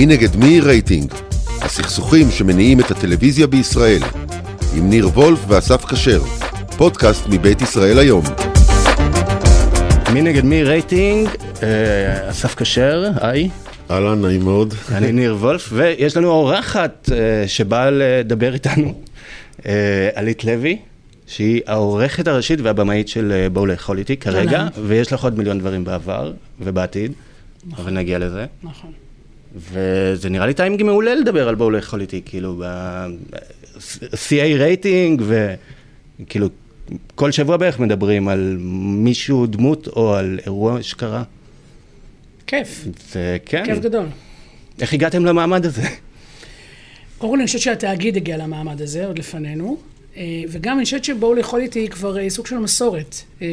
מי נגד מי רייטינג, הסכסוכים שמניעים את הטלוויזיה בישראל, עם ניר וולף ואסף כשר, פודקאסט מבית ישראל היום. מי נגד מי רייטינג, אה, אסף כשר, היי. אהלן, נעים מאוד. אני ניר וולף, ויש לנו אורחת אה, שבאה לדבר איתנו, אה, עלית לוי, שהיא העורכת הראשית והבמאית של בואו לאכול איתי כרגע, ויש לך עוד מיליון דברים בעבר ובעתיד, נכון. אבל נגיע לזה. נכון. וזה נראה לי טיימינג מעולה לדבר על בואו לאכול איתי, כאילו, בשיא רייטינג, וכאילו, כל שבוע בערך מדברים על מישהו, דמות, או על אירוע שקרה. כיף, זה כן. כיף גדול. איך הגעתם למעמד הזה? קודם כל אני חושבת שהתאגיד הגיע למעמד הזה, עוד לפנינו. אה, וגם אני חושבת שבואו לאכול איתי כבר אה, סוג של מסורת. אה,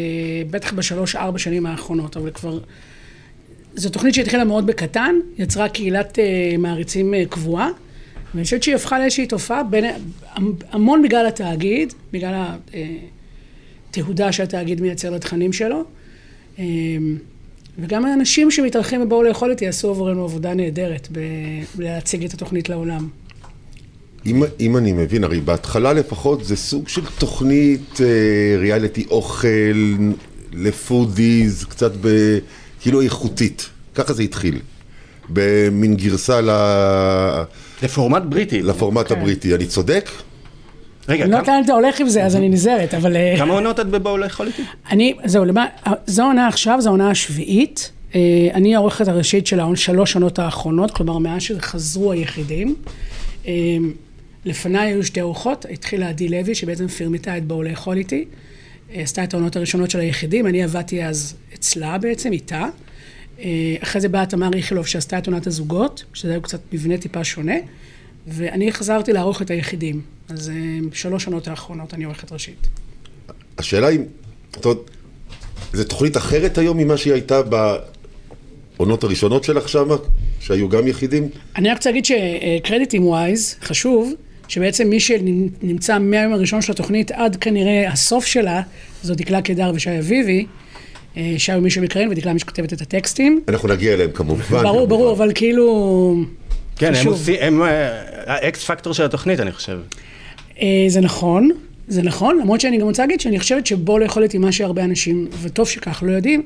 בטח בשלוש-ארבע שנים האחרונות, אבל כבר... זו תוכנית שהתחילה מאוד בקטן, יצרה קהילת מעריצים קבועה, ואני חושבת שהיא הפכה לאיזושהי תופעה, בין, המון בגלל התאגיד, בגלל התהודה שהתאגיד מייצר לתכנים שלו. וגם האנשים שמתארחים ובאו לאכול איתי עשו עבורנו עבודה נהדרת בלהציג את התוכנית לעולם. אם, אם אני מבין, הרי בהתחלה לפחות זה סוג של תוכנית אה, ריאליטי אוכל לפודיז, קצת ב... כאילו איכותית. ככה זה התחיל. במין גרסה ל... לפורמט בריטי. לפורמט כן. הבריטי. אני צודק? רגע, אני לא יודעת לאן אתה הולך עם זה, אז אני נזהרת, אבל... אה, כמה עונות את בבואו לאכול איתי? אני, זהו, למה, זו העונה עכשיו, זו העונה השביעית. אה, אני העורכת הראשית של שלוש עונות האחרונות, כלומר, מאז שחזרו היחידים. אה, לפניי היו שתי אורחות, התחילה עדי לוי, שבעצם פרמיטה את בואו לאכול איתי. עשתה את העונות הראשונות של היחידים, אני עבדתי אז אצלה בעצם, איתה. אה, אחרי זה באה תמר איכילוב, שעשתה את עונת הזוגות, שזה היה קצת מבנה טיפה שונה. ואני חזרתי לערוך את היחידים. אז אה, שלוש עונות האחרונות אני עורכת ראשית. השאלה היא, זאת אומרת, זו תוכנית אחרת היום ממה שהיא הייתה בעונות הראשונות שלך שמה, שהיו גם יחידים? אני רק רוצה להגיד שקרדיטים ווייז, חשוב, שבעצם מי שנמצא מהיום הראשון של התוכנית עד כנראה הסוף שלה, זו דקלה קידר ושי אביבי. אה, שי הוא מי שמקראין ודקלה מי שכותבת את הטקסטים. אנחנו נגיע אליהם כמובן. ברור, כמובן. ברור, אבל כאילו... כן, הם חשוב. עושים, הם אה, האקס פקטור של התוכנית, אני חושב. אה, זה נכון, זה נכון, למרות שאני גם רוצה להגיד שאני חושבת שבו לאכול איתי מה שהרבה אנשים, וטוב שכך, לא יודעים,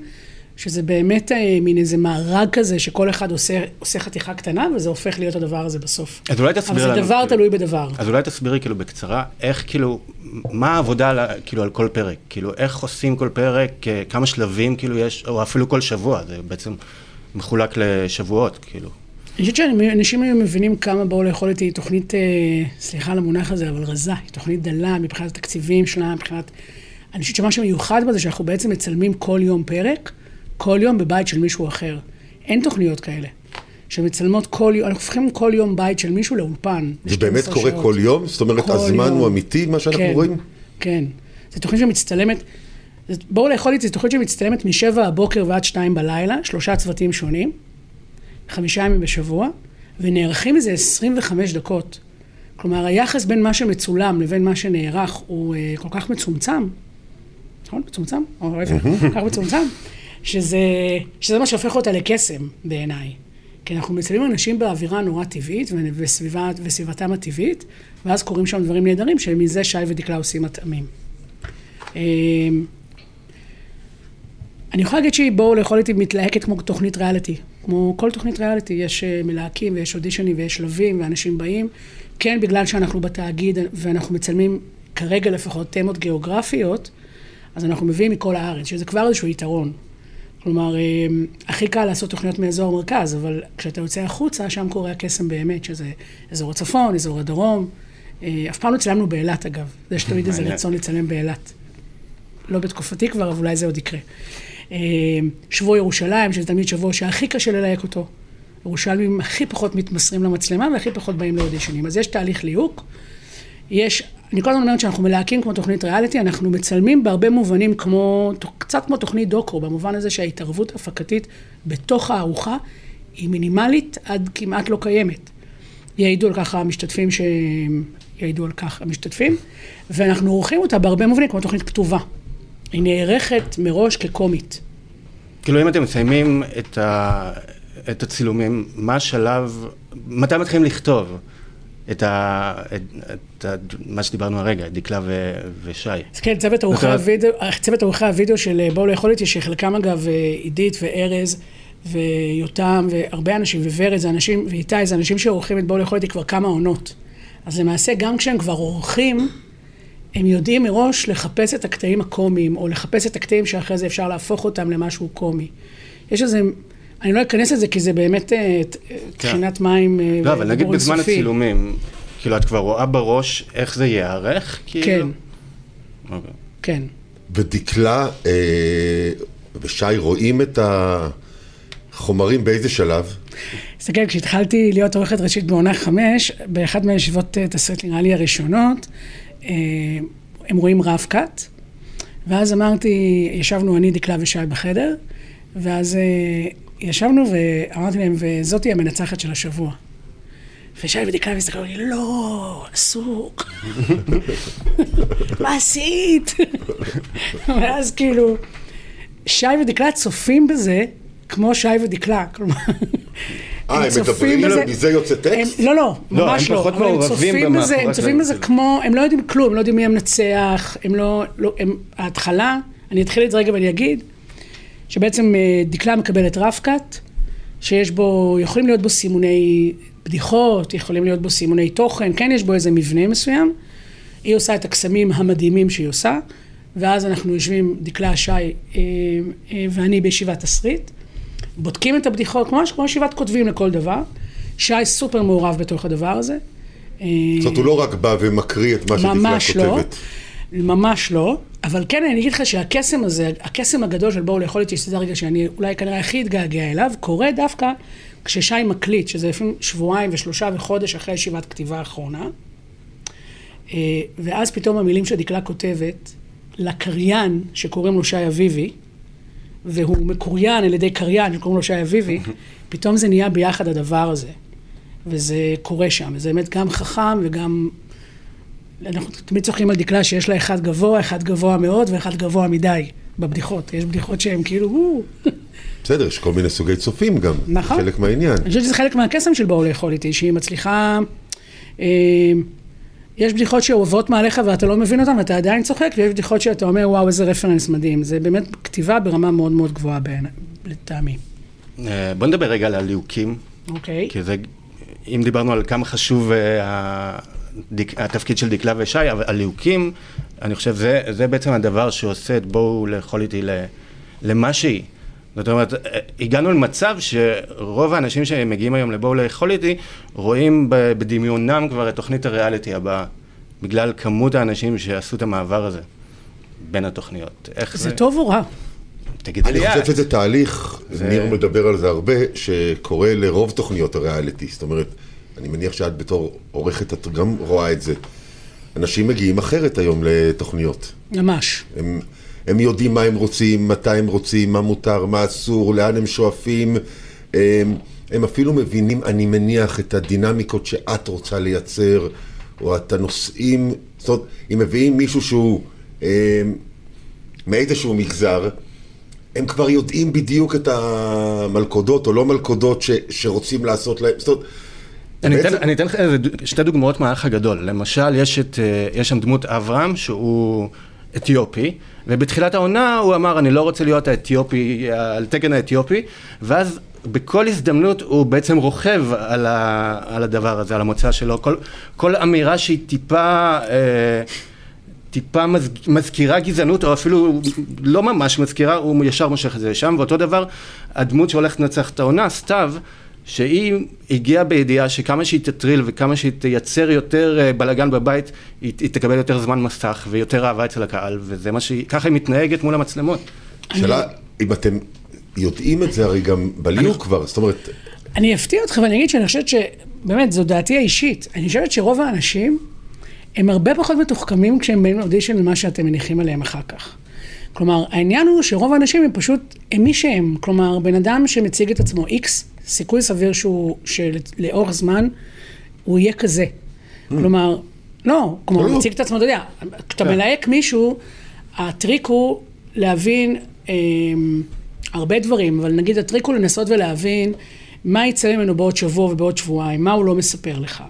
שזה באמת אה, מין איזה מארג כזה שכל אחד עושה, עושה חתיכה קטנה, וזה הופך להיות הדבר הזה בסוף. אז אולי תסביר אבל לנו. זה דבר כאילו. תלוי בדבר. אז אולי תסבירי כאילו בקצרה, איך כאילו, מה העבודה על כאילו על כל פרק? כאילו, איך עושים כל פרק, אה, כמה שלבים כאילו יש, או אפילו כל שבוע, זה בעצם מחולק לשבועות, כאילו. אני חושבת שאנשים היום מבינים כמה באו לאכול איתי תוכנית, אה, סליחה על המונח הזה, אבל רזה, היא תוכנית דלה מבחינת התקציבים שלה, מבחינת... אני חושבת שמה שמיוחד בזה שאנחנו בעצם מצלמים כל יום פרק, כל יום בבית של מישהו אחר. אין תוכניות כאלה. שמצלמות כל יום, אנחנו הופכים כל יום בית של מישהו לאולפן. זה באמת ב-12 קורה שעות. כל יום? זאת אומרת, הזמן יום. הוא אמיתי, מה שאנחנו כן, רואים? כן. זו תוכנית שמצטלמת, בואו לאכול איתי, זו תוכנית שמצטלמת משבע הבוקר ועד שתיים בלילה, שלושה צוותים שונים, חמישה ימים בשבוע, ונערכים איזה 25 דקות. כלומר, היחס בין מה שמצולם לבין מה שנערך הוא אה, כל כך מצומצם, נכון? מצומצם? או להפך, כל כך מצומצם, שזה, שזה מה שהופך אותה לקסם בעיניי. כי אנחנו מצלמים אנשים באווירה נורא טבעית וסביבה, וסביבתם הטבעית, ואז קורים שם דברים נהדרים, שמזה שי ודקלה עושים מטעמים. אמ, אני יכולה להגיד שהיא בואו לאכול איתי מתלהקת כמו תוכנית ריאליטי. כמו כל תוכנית ריאליטי, יש אה, מלהקים ויש אודישנים ויש שלבים ואנשים באים. כן, בגלל שאנחנו בתאגיד ואנחנו מצלמים כרגע לפחות תמות גיאוגרפיות, אז אנחנו מביאים מכל הארץ, שזה כבר איזשהו יתרון. כלומר, אה, הכי קל לעשות תוכניות מאזור המרכז, אבל כשאתה יוצא החוצה, שם קורה הקסם באמת, שזה אזור הצפון, אזור הדרום. אה, אף פעם לא צילמנו באילת, אגב. יש תמיד איזה. רצון לצלם באילת. לא בתקופתי כבר, אבל אולי זה עוד יקרה. אה, שבוע ירושלים, שזה תמיד שבוע שהכי קשה ללהק אותו. ירושלמים הכי פחות מתמסרים למצלמה והכי פחות באים לאודישנים. אז יש תהליך ליהוק. יש, אני כל הזמן אומרת שאנחנו מלהקים כמו תוכנית ריאליטי, אנחנו מצלמים בהרבה מובנים כמו, קצת כמו תוכנית דוקו, במובן הזה שההתערבות ההפקתית בתוך הארוחה היא מינימלית עד כמעט לא קיימת. יעידו על כך המשתתפים ש... יעידו על כך המשתתפים, ואנחנו עורכים אותה בהרבה מובנים כמו תוכנית כתובה. היא נערכת מראש כקומית. כאילו אם אתם מסיימים את, ה... את הצילומים, מה השלב מתי מתחילים לכתוב את, ה, את, את ה, מה שדיברנו הרגע, את דקלה ו, ושי? אז כן, צוות עורכי הוידאו, צוות עורכי הוידאו של אה, בואו לאכול איתי, שחלקם אגב אה, עידית וארז ויותם והרבה אנשים, וורד זה אנשים, ואיתי זה אנשים שעורכים את בואו לאכול איתי כבר כמה עונות. אז למעשה גם כשהם כבר עורכים, הם יודעים מראש לחפש את הקטעים הקומיים, או לחפש את הקטעים שאחרי זה אפשר להפוך אותם למשהו קומי. יש איזה, אני לא אכנס לזה כי זה באמת אה, אה, טחינת מים אה, לא, אבל נגיד בזמן. הצילומים, כאילו את כבר רואה בראש איך זה ייערך? כאילו? כן, אוקיי. כן. ודקלה ושי רואים את החומרים באיזה שלב? תסתכל, כשהתחלתי להיות עורכת ראשית בעונה חמש, באחת מהישיבות תסריט נראה לי הראשונות, הם רואים רב קאט, ואז אמרתי, ישבנו אני, דקלה ושי בחדר, ואז ישבנו ואמרתי להם, וזאתי המנצחת של השבוע. ושי ודקלה מסתכלו, לי, לא, אסור. מה עשית? ואז כאילו, שי ודקלה צופים בזה כמו שי ודקלה, כלומר... אה, הם צופים מדברים, בזה- מזה יוצא הם, טקסט? לא, לא, לא, ממש הם לא. אבל הם צופים בזה, הם צופים בזה. כמו, הם לא יודעים כלום, הם לא יודעים מי המנצח, הם לא, לא הם, ההתחלה, אני אתחיל את זה רגע ואני אגיד, שבעצם אה, דקלה מקבלת רב-קאט, שיש בו, יכולים להיות בו סימוני בדיחות, יכולים להיות בו סימוני תוכן, כן יש בו איזה מבנה מסוים. היא עושה את הקסמים המדהימים שהיא עושה, ואז אנחנו יושבים, דקלה, שי אה, אה, ואני בישיבת תסריט, בודקים את הבדיחות, ממש כמו ישיבת כותבים לכל דבר. שי סופר מעורב בתוך הדבר הזה. זאת אומרת, הוא לא רק בא ומקריא את מה שדקלה ממש לא, כותבת. ממש לא, אבל כן אני אגיד לך שהקסם הזה, הקסם הגדול של בואו לאכול איתי, שזה הרגע שאני אולי כנראה הכי אתגעגע אליו, קורה דווקא כששי מקליט, שזה לפעמים שבועיים ושלושה וחודש אחרי ישיבת כתיבה האחרונה, אה, ואז פתאום המילים שדקלה כותבת לקריין שקוראים לו שי אביבי, והוא מקוריין על ידי קריין שקוראים לו שי אביבי, פתאום זה נהיה ביחד הדבר הזה. וזה קורה שם, וזה באמת גם חכם וגם... אנחנו תמיד צוחקים על דקלה שיש לה אחד גבוה, אחד גבוה מאוד ואחד גבוה מדי בבדיחות. יש בדיחות שהן כאילו. בסדר, יש כל מיני סוגי צופים גם. נכון. חלק מהעניין. אני חושבת שזה חלק מהקסם של בואו לאכול איתי, שהיא מצליחה... אה, יש בדיחות שעוברות מעליך ואתה לא מבין אותן ואתה עדיין צוחק, ויש בדיחות שאתה אומר, וואו, איזה רפרנס מדהים. זה באמת כתיבה ברמה מאוד מאוד גבוהה בעיני- לטעמי. אה, בוא נדבר רגע על הליהוקים, אוקיי? כי זה, אם דיברנו על כמה חשוב הדק- התפקיד של דקלה ושי, אבל הליהוקים, אני חושב, זה, זה בעצם הדבר שעושה את בואו לאכול איתי ל- למה שהיא. זאת אומרת, אה, הגענו למצב שרוב האנשים שמגיעים היום לבואו לאכול איתי, רואים בדמיונם כבר את תוכנית הריאליטי הבאה, בגלל כמות האנשים שעשו את המעבר הזה בין התוכניות. איך זה? זה טוב או רע? תגידי אני לי חושב את. שזה תהליך, זה- ניר מדבר על זה הרבה, שקורה לרוב תוכניות הריאליטי. זאת אומרת, אני מניח שאת בתור עורכת, את גם רואה את זה. אנשים מגיעים אחרת היום לתוכניות. ממש. הם, הם יודעים מה הם רוצים, מתי הם רוצים, מה מותר, מה אסור, לאן הם שואפים. הם, הם אפילו מבינים, אני מניח, את הדינמיקות שאת רוצה לייצר, או את הנושאים. זאת אומרת, אם מביאים מישהו שהוא הם, מאיזשהו מגזר, הם כבר יודעים בדיוק את המלכודות או לא מלכודות ש, שרוצים לעשות להם. זאת אומרת, אני בעצם- אתן, אני אתן לך שתי דוגמאות מהאח הגדול. למשל, יש, את, אה, יש שם דמות אברהם, שהוא אתיופי, ובתחילת העונה הוא אמר, אני לא רוצה להיות האתיופי, על תקן האתיופי, ואז בכל הזדמנות הוא בעצם רוכב על, ה, על הדבר הזה, על המוצא שלו. כל, כל אמירה שהיא טיפה... אה, טיפה מז, מזכירה גזענות, או אפילו לא ממש מזכירה, הוא ישר מושך את זה לשם, ואותו דבר, הדמות שהולכת לנצח את העונה, סתיו, שהיא הגיעה בידיעה שכמה שהיא תטריל וכמה שהיא תייצר יותר אה, בלאגן בבית, היא, היא תקבל יותר זמן מסך ויותר אהבה אצל הקהל, וזה מה שהיא, ככה היא מתנהגת מול המצלמות. שאלה, אם אתם יודעים את זה הרי גם בליהוק כבר, זאת אומרת, אני אפתיע אותך ואני אגיד שאני חושבת שבאמת, זו דעתי האישית. אני חושבת שרוב האנשים הם הרבה פחות מתוחכמים כשהם באים לאודישן למה שאתם מניחים עליהם אחר כך. כלומר, העניין הוא שרוב האנשים הם פשוט, הם מי שהם. כלומר, בן אדם שמציג את עצמו איקס, סיכוי סביר שהוא, שלאורך זמן, הוא יהיה כזה. כלומר, לא, כלומר, הוא. מציג את עצמו, אתה יודע, כשאתה מלהק מישהו, הטריק הוא להבין אה, הרבה דברים, אבל נגיד הטריק הוא לנסות ולהבין מה יצא ממנו בעוד שבוע ובעוד שבועיים, מה הוא לא מספר לך.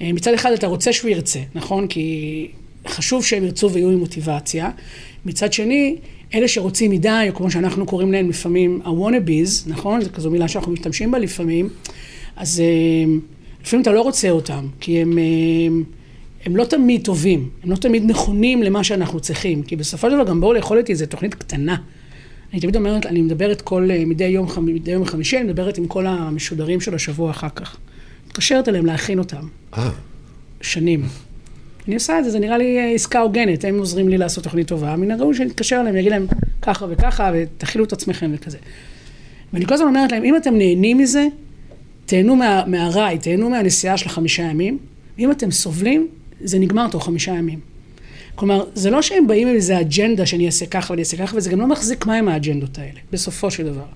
אה, מצד אחד אתה רוצה שהוא ירצה, נכון? כי חשוב שהם ירצו ויהיו עם מוטיבציה. מצד שני, אלה שרוצים מדי, או כמו שאנחנו קוראים להם לפעמים ה-wannabes, נכון? זו כזו מילה שאנחנו משתמשים בה לפעמים, אז אה, לפעמים אתה לא רוצה אותם, כי הם, הם, הם לא תמיד טובים, הם לא תמיד נכונים למה שאנחנו צריכים, כי בסופו של דבר גם בואו לאכול איתי, זו תוכנית קטנה. אני תמיד אומרת, אני מדברת כל, מדי יום, מדי יום חמישי, אני מדברת עם כל המשודרים של השבוע אחר כך. מתקשרת אליהם להכין אותם. אה. שנים. אני עושה את זה, זה נראה לי עסקה הוגנת, הם עוזרים לי לעשות תוכנית טובה, מן הראוי שאני אתקשר אליהם, אגיד להם ככה וככה, ותכילו את עצמכם וכזה. ואני כל הזמן אומרת להם, אם אתם נהנים מזה, תהנו מה, מהרעי, תהנו מהנסיעה של החמישה ימים, ואם אתם סובלים, זה נגמר תוך חמישה ימים. כלומר, זה לא שהם באים עם איזה אג'נדה שאני אעשה ככה ואני אעשה ככה, וזה גם לא מחזיק מים האג'נדות האלה, בסופו של דבר.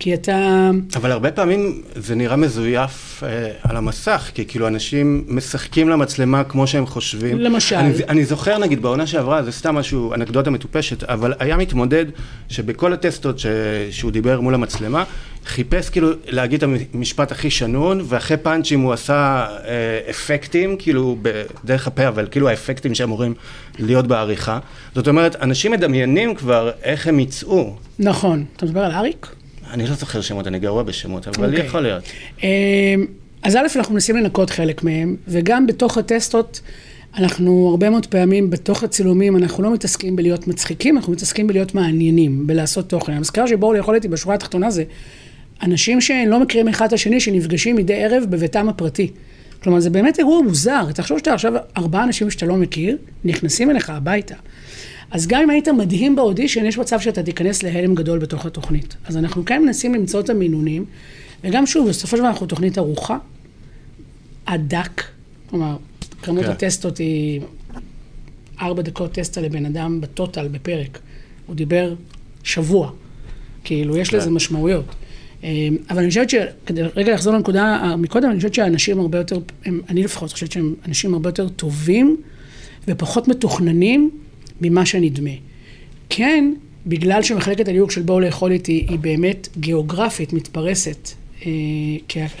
כי אתה... אבל הרבה פעמים זה נראה מזויף אה, על המסך, כי כאילו אנשים משחקים למצלמה כמו שהם חושבים. למשל. אני, אני זוכר נגיד בעונה שעברה, זה סתם משהו, אנקדוטה מטופשת, אבל היה מתמודד שבכל הטסטות ש, שהוא דיבר מול המצלמה, חיפש כאילו להגיד את המשפט הכי שנון, ואחרי פאנצ'ים הוא עשה אה, אפקטים, כאילו בדרך הפה, אבל כאילו האפקטים שאמורים להיות בעריכה. זאת אומרת, אנשים מדמיינים כבר איך הם יצאו. נכון. אתה מדבר על אריק? אני לא זוכר שמות, אני גרוע בשמות, אבל okay. אוקיי. יכול להיות. אמ, אז א', אנחנו מנסים לנקות חלק מהם, וגם בתוך הטסטות, אנחנו הרבה מאוד פעמים בתוך הצילומים, אנחנו לא מתעסקים בלהיות מצחיקים, אנחנו מתעסקים בלהיות מעניינים, בלעשות תוכן. המזכר שבואו לאכול איתי בשורה התחתונה זה אנשים שלא מכירים אחד את השני, שנפגשים מדי ערב בביתם הפרטי. כלומר, זה באמת אירוע מוזר. תחשוב שאתה עכשיו ארבעה אנשים שאתה לא מכיר, נכנסים אליך הביתה. אז גם אם היית מדהים באודישן, יש מצב שאתה תיכנס להלם גדול בתוך התוכנית. אז אנחנו כן מנסים למצוא את המינונים, וגם שוב, בסופו של דבר אנחנו תוכנית ארוכה, עד דק, כלומר, כמות כן. הטסטות היא ארבע דקות טסטה לבן אדם בטוטל בפרק. הוא דיבר שבוע, כאילו, יש כן. לזה משמעויות. אמ, אבל אני חושבת שכדי רגע לחזור לנקודה מקודם, אני חושבת שהאנשים הרבה יותר, הם, אני לפחות חושבת שהם אנשים הרבה יותר טובים ופחות מתוכננים ממה שנדמה. כן, בגלל שמחלקת הליהוק של בואו לאכול איתי היא באמת גיאוגרפית מתפרסת אה,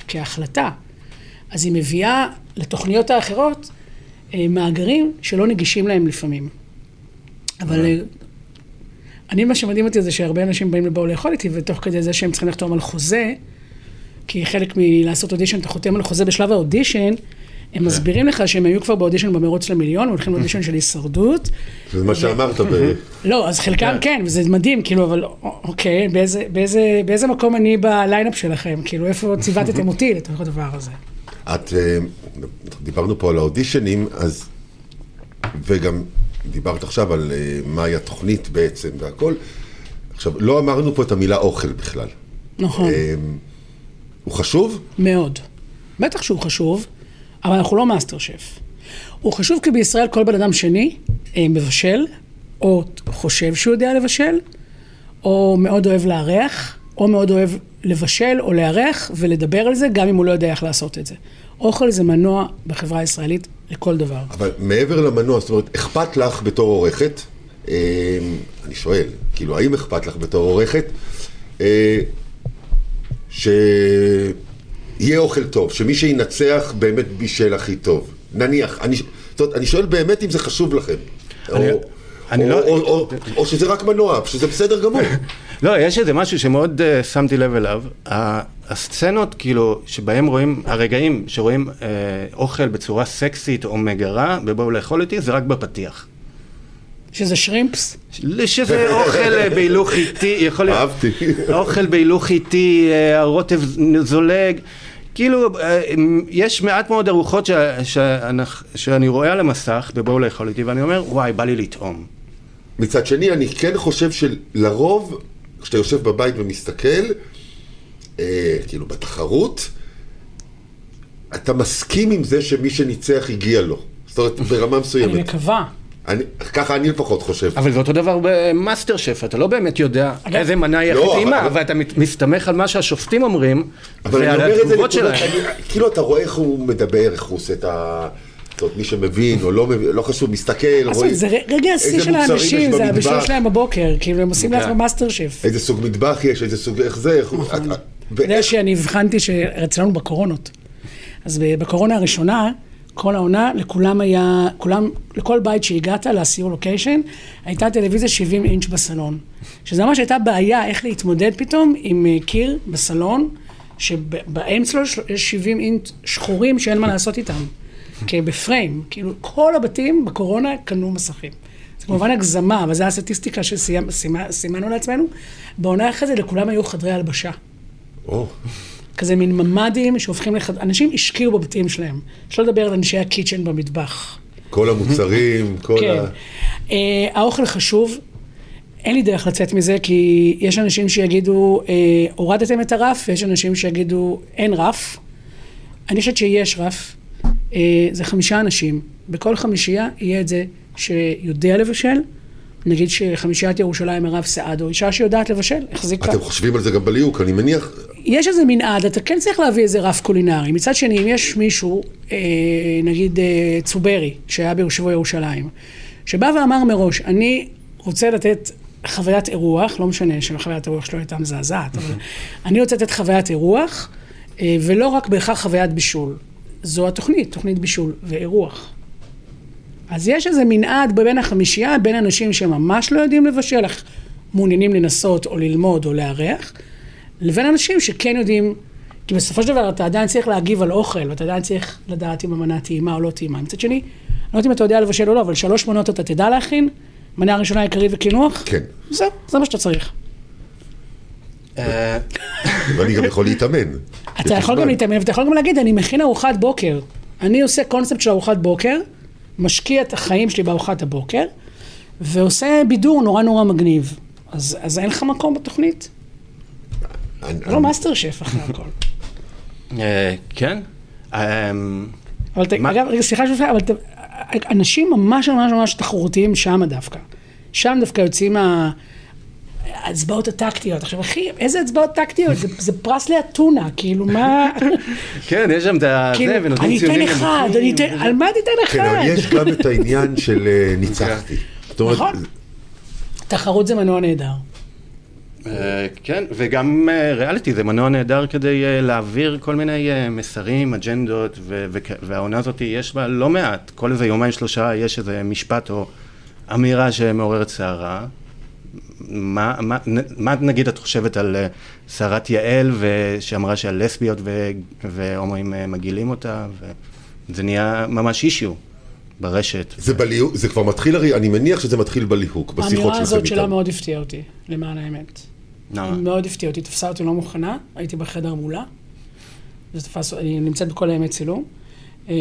כהחלטה, אז היא מביאה לתוכניות האחרות אה, מאגרים שלא נגישים להם לפעמים. אבל אה, אני, מה שמדהים אותי זה שהרבה אנשים באים לבואו לאכול איתי, ותוך כדי זה שהם צריכים לחתום על חוזה, כי חלק מלעשות אודישן, אתה חותם על חוזה בשלב האודישן, הם מסבירים לך שהם היו כבר באודישן במרוץ למיליון, הולכים לאודישן של הישרדות. זה מה שאמרת. לא, אז חלקם כן. כן, וזה מדהים, כאילו, אבל אוקיי, באיזה מקום אני בליינאפ שלכם? כאילו, איפה ציוותתם אותי לתוך הדבר הזה? את, אה, דיברנו פה על האודישנים, אז, וגם דיברת עכשיו על אה, מהי התוכנית בעצם והכל. עכשיו, לא אמרנו פה את המילה אוכל בכלל. נכון. אה, הוא חשוב? מאוד. בטח שהוא חשוב. אבל אנחנו לא מאסטר שף. הוא חשוב כי בישראל כל בן אדם שני אה, מבשל, או חושב שהוא יודע לבשל, או מאוד אוהב לארח, או מאוד אוהב לבשל או לארח ולדבר על זה, גם אם הוא לא יודע איך לעשות את זה. אוכל זה מנוע בחברה הישראלית לכל דבר. אבל מעבר למנוע, זאת אומרת, אכפת לך בתור עורכת, אה, אני שואל, כאילו, האם אכפת לך בתור עורכת, אה, ש... יהיה אוכל טוב, שמי שינצח באמת בישל הכי טוב. נניח, אני, זאת אומרת, אני שואל באמת אם זה חשוב לכם. אני, או, אני או, לא... או, או, או שזה רק מנוע, שזה בסדר גמור. לא, יש איזה משהו שמאוד uh, שמתי לב אליו. הסצנות, כאילו, שבהם רואים, הרגעים שרואים uh, אוכל בצורה סקסית או מגרה, ובואו לאכול איתי, זה רק בפתיח. שזה שרימפס? שזה אוכל אה, בהילוך איטי, יכול להיות... אהבתי. אוכל בהילוך איטי, הרוטב זולג. כאילו, אה, יש מעט מאוד ארוחות ש, שאני, שאני רואה על המסך, ובואו לאכול איתי, ואני אומר, וואי, בא לי לטעום. מצד שני, אני כן חושב שלרוב, כשאתה יושב בבית ומסתכל, אה, כאילו בתחרות, אתה מסכים עם זה שמי שניצח הגיע לו. זאת אומרת, ברמה מסוימת. אני מקווה. אני, ככה אני לפחות חושב. אבל זה אותו דבר במאסטר שף, אתה לא באמת יודע איזה מנה היא הכי טעימה, אבל אתה מסתמך על מה שהשופטים אומרים, ועל התגובות שלהם. כאילו אתה רואה איך הוא מדבר, איך הוא עושה את ה... זאת מי שמבין או לא מבין, לא חשוב, מסתכל, רואים זה רגע השיא של האנשים, זה הבישול שלהם בבוקר, כאילו הם עושים לעצמם מאסטר שף. איזה סוג מטבח יש, איזה סוג, איך זה, איך הוא... נכון. אתה יודע שאני הבחנתי שאצלנו בקורונות. אז בקורונה הראשונה, כל העונה, לכולם היה, כולם, לכל בית שהגעת לסיור לוקיישן, הייתה טלוויזיה 70 אינץ' בסלון. שזה ממש הייתה בעיה איך להתמודד פתאום עם אה, קיר בסלון, שבאמצע יש 70 אינץ' שחורים שאין מה לעשות איתם. כבפריים, כאילו כל הבתים בקורונה קנו מסכים. זה כמובן הגזמה, אבל זו הסטטיסטיקה שסימנו לעצמנו. בעונה אחרי זה לכולם היו חדרי הלבשה. כזה מין ממ"דים שהופכים לחד... אנשים השקיעו בבתים שלהם. שלא לדבר על אנשי הקיצ'ן במטבח. כל המוצרים, כל כן. ה... אה, האוכל חשוב. אין לי דרך לצאת מזה, כי יש אנשים שיגידו, אה, הורדתם את הרף, ויש אנשים שיגידו, אין רף. אני חושבת שיש רף. אה, זה חמישה אנשים. בכל חמישייה יהיה את זה שיודע לבשל. נגיד שחמישיית ירושלים הרב סעדו, אישה שיודעת לבשל, החזיקה. אתם חושבים על זה גם בליהוק, אני מניח... יש איזה מנעד, אתה כן צריך להביא איזה רף קולינרי. מצד שני, אם יש מישהו, אה, נגיד אה, צוברי, שהיה ביושבו ירושלים, שבא ואמר מראש, אני רוצה לתת חוויית אירוח, לא משנה שחוויית האירוח שלו הייתה מזעזעת, אבל אני רוצה לתת חוויית אירוח, אה, ולא רק בהכרח חוויית בישול. זו התוכנית, תוכנית בישול ואירוח. אז יש איזה מנעד בין החמישייה, בין אנשים שממש לא יודעים לבשל, מעוניינים לנסות או ללמוד או לארח, לבין אנשים שכן יודעים, כי בסופו של דבר אתה עדיין צריך להגיב על אוכל, ואתה עדיין צריך לדעת אם המנה טעימה או לא טעימה. מצד שני, אני לא יודעת אם אתה יודע לבשל או לא, אבל שלוש מנות אתה תדע להכין, מנה ראשונה עיקרית וקינוח, כן. זהו, זה מה שאתה צריך. אה, ואני גם יכול להתאמן. אתה יכול גם להתאמן, ואתה יכול גם להגיד, אני מכין ארוחת בוקר. אני עושה קונספט של ארוחת בוקר, משקיע את החיים שלי בארוחת הבוקר, ועושה בידור נורא נורא מגניב. אז, אז אין לך מקום בתוכנית? לא מאסטר שף אחרי הכל. אה, כן. אמ, אבל אגב, סליחה שאני אבל ת, אנשים ממש ממש ממש תחרותיים שם דווקא. שם דווקא יוצאים ה- ההצבעות הטקטיות. עכשיו, אחי, איזה הצבעות טקטיות? זה, זה פרס לאתונה, כאילו, מה... כן, יש שם את ה... כאילו, זה, ונותנים אני אתן אחד, אני אתן. על מה תיתן אחד? כן, אבל יש גם את העניין של אה, ניצחתי. זאת אומרת, נכון. תחרות זה מנוע נהדר. אה, כן, וגם אה, ריאליטי זה מנוע נהדר כדי אה, להעביר כל מיני מסרים, אג'נדות, ו- והעונה הזאת יש בה לא מעט, כל איזה יומיים שלושה יש איזה משפט או אמירה שמעוררת סערה. מה, מה, נ- מה נגיד את חושבת על סערת יעל, ו- שאמרה שהלסביות ו- והומואים מגעילים אותה, וזה נהיה ממש אישיו ברשת. זה בליהוק, זה כבר מתחיל, הרי אני מניח שזה מתחיל בליהוק, בשיחות האמירה שלכם הזאת שלה איתם. מאוד הפתיעה אותי, למען האמת. למה? מאוד הפתיעה אותי, תפסה אותי לא מוכנה, הייתי בחדר מולה. זה תפס, אני נמצאת בכל הימי צילום. אה,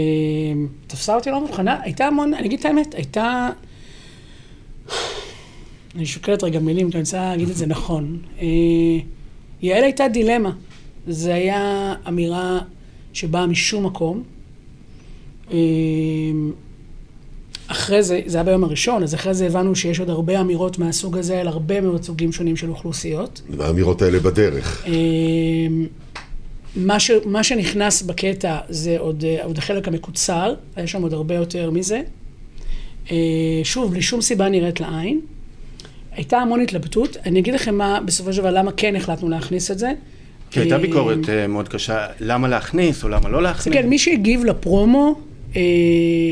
תפסה אותי לא מוכנה, הייתה המון, אני אגיד את האמת, הייתה... אני שוקלת רגע מילים, כי אני רוצה להגיד את זה נכון. אה, יעל הייתה דילמה. זה היה אמירה שבאה משום מקום. אחרי זה, זה היה ביום הראשון, אז אחרי זה הבנו שיש עוד הרבה אמירות מהסוג הזה על הרבה מאוד סוגים שונים של אוכלוסיות. האמירות האלה בדרך. אמ, מה, ש, מה שנכנס בקטע זה עוד, אה, עוד החלק המקוצר, היה שם עוד הרבה יותר מזה. אה, שוב, בלי שום סיבה נראית לעין. הייתה המון התלבטות. אני אגיד לכם מה, בסופו של דבר, למה כן החלטנו להכניס את זה. כי הייתה אה, ביקורת אה, מאוד קשה, למה להכניס או למה לא להכניס. כן, מי שהגיב לפרומו,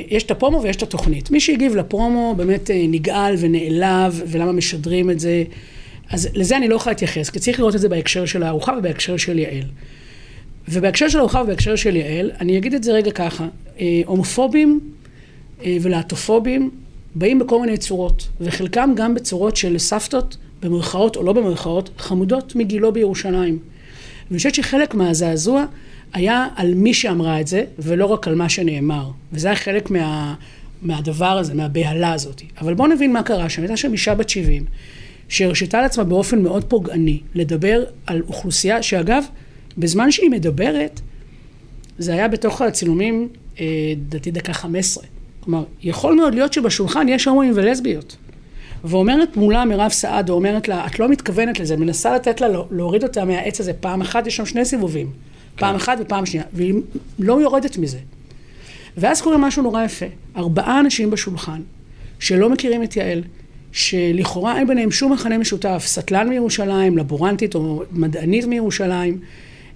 יש את הפרומו ויש את התוכנית. מי שהגיב לפרומו באמת אה, נגעל ונעלב, ולמה משדרים את זה. אז לזה אני לא יכולה להתייחס, כי צריך לראות את זה בהקשר של הארוחה ובהקשר של יעל. ובהקשר של הארוחה ובהקשר של יעל, אני אגיד את זה רגע ככה, אה, הומופובים אה, ולהט"ופובים באים בכל מיני צורות, וחלקם גם בצורות של סבתות, במרכאות או לא במרכאות, חמודות מגילו בירושלים. ואני חושבת שחלק מהזעזוע היה על מי שאמרה את זה, ולא רק על מה שנאמר. וזה היה חלק מה, מהדבר הזה, מהבהלה הזאת. אבל בואו נבין מה קרה שם. הייתה שם אישה בת 70, שהרשתה לעצמה באופן מאוד פוגעני לדבר על אוכלוסייה, שאגב, בזמן שהיא מדברת, זה היה בתוך הצילומים, אה, לדעתי דקה 15. כלומר, יכול מאוד להיות שבשולחן יש הומואים ולסביות. ואומרת מולה מירב סעדו, אומרת לה, את לא מתכוונת לזה, מנסה לתת לה להוריד אותה מהעץ הזה פעם אחת, יש שם שני סיבובים. פעם אחת ופעם שנייה, והיא לא יורדת מזה. ואז קורה משהו נורא יפה. ארבעה אנשים בשולחן, שלא מכירים את יעל, שלכאורה אין ביניהם שום מכנה משותף, סטלן מירושלים, לבורנטית או מדענית מירושלים,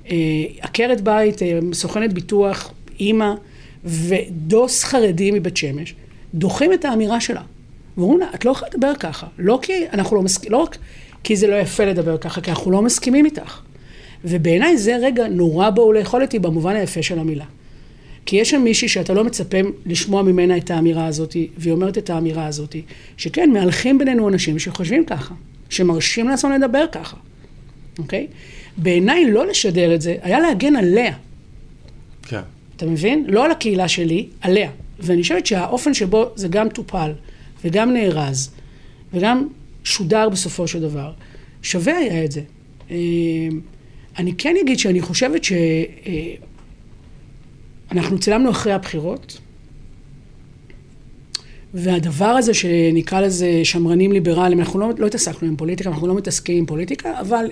אה, עקרת בית, אה, סוכנת ביטוח, אימא ודוס חרדי מבית שמש, דוחים את האמירה שלה. ואומרים לה, את לא יכולה לדבר ככה. לא כי אנחנו לא מסכימים, לא רק כי זה לא יפה לדבר ככה, כי אנחנו לא מסכימים איתך. ובעיניי זה רגע נורא בואו לאכול איתי במובן היפה של המילה. כי יש שם מישהי שאתה לא מצפה לשמוע ממנה את האמירה הזאת, והיא אומרת את האמירה הזאת, שכן, מהלכים בינינו אנשים שחושבים ככה, שמרשים לעצמם לדבר ככה, אוקיי? בעיניי לא לשדר את זה, היה להגן עליה. כן. אתה מבין? לא על הקהילה שלי, עליה. ואני חושבת שהאופן שבו זה גם טופל, וגם נארז, וגם שודר בסופו של דבר, שווה היה את זה. אני כן אגיד שאני חושבת ש... אה, צילמנו אחרי הבחירות, והדבר הזה שנקרא לזה שמרנים ליברליים, אנחנו לא, לא התעסקנו עם פוליטיקה, אנחנו לא מתעסקים עם פוליטיקה, אבל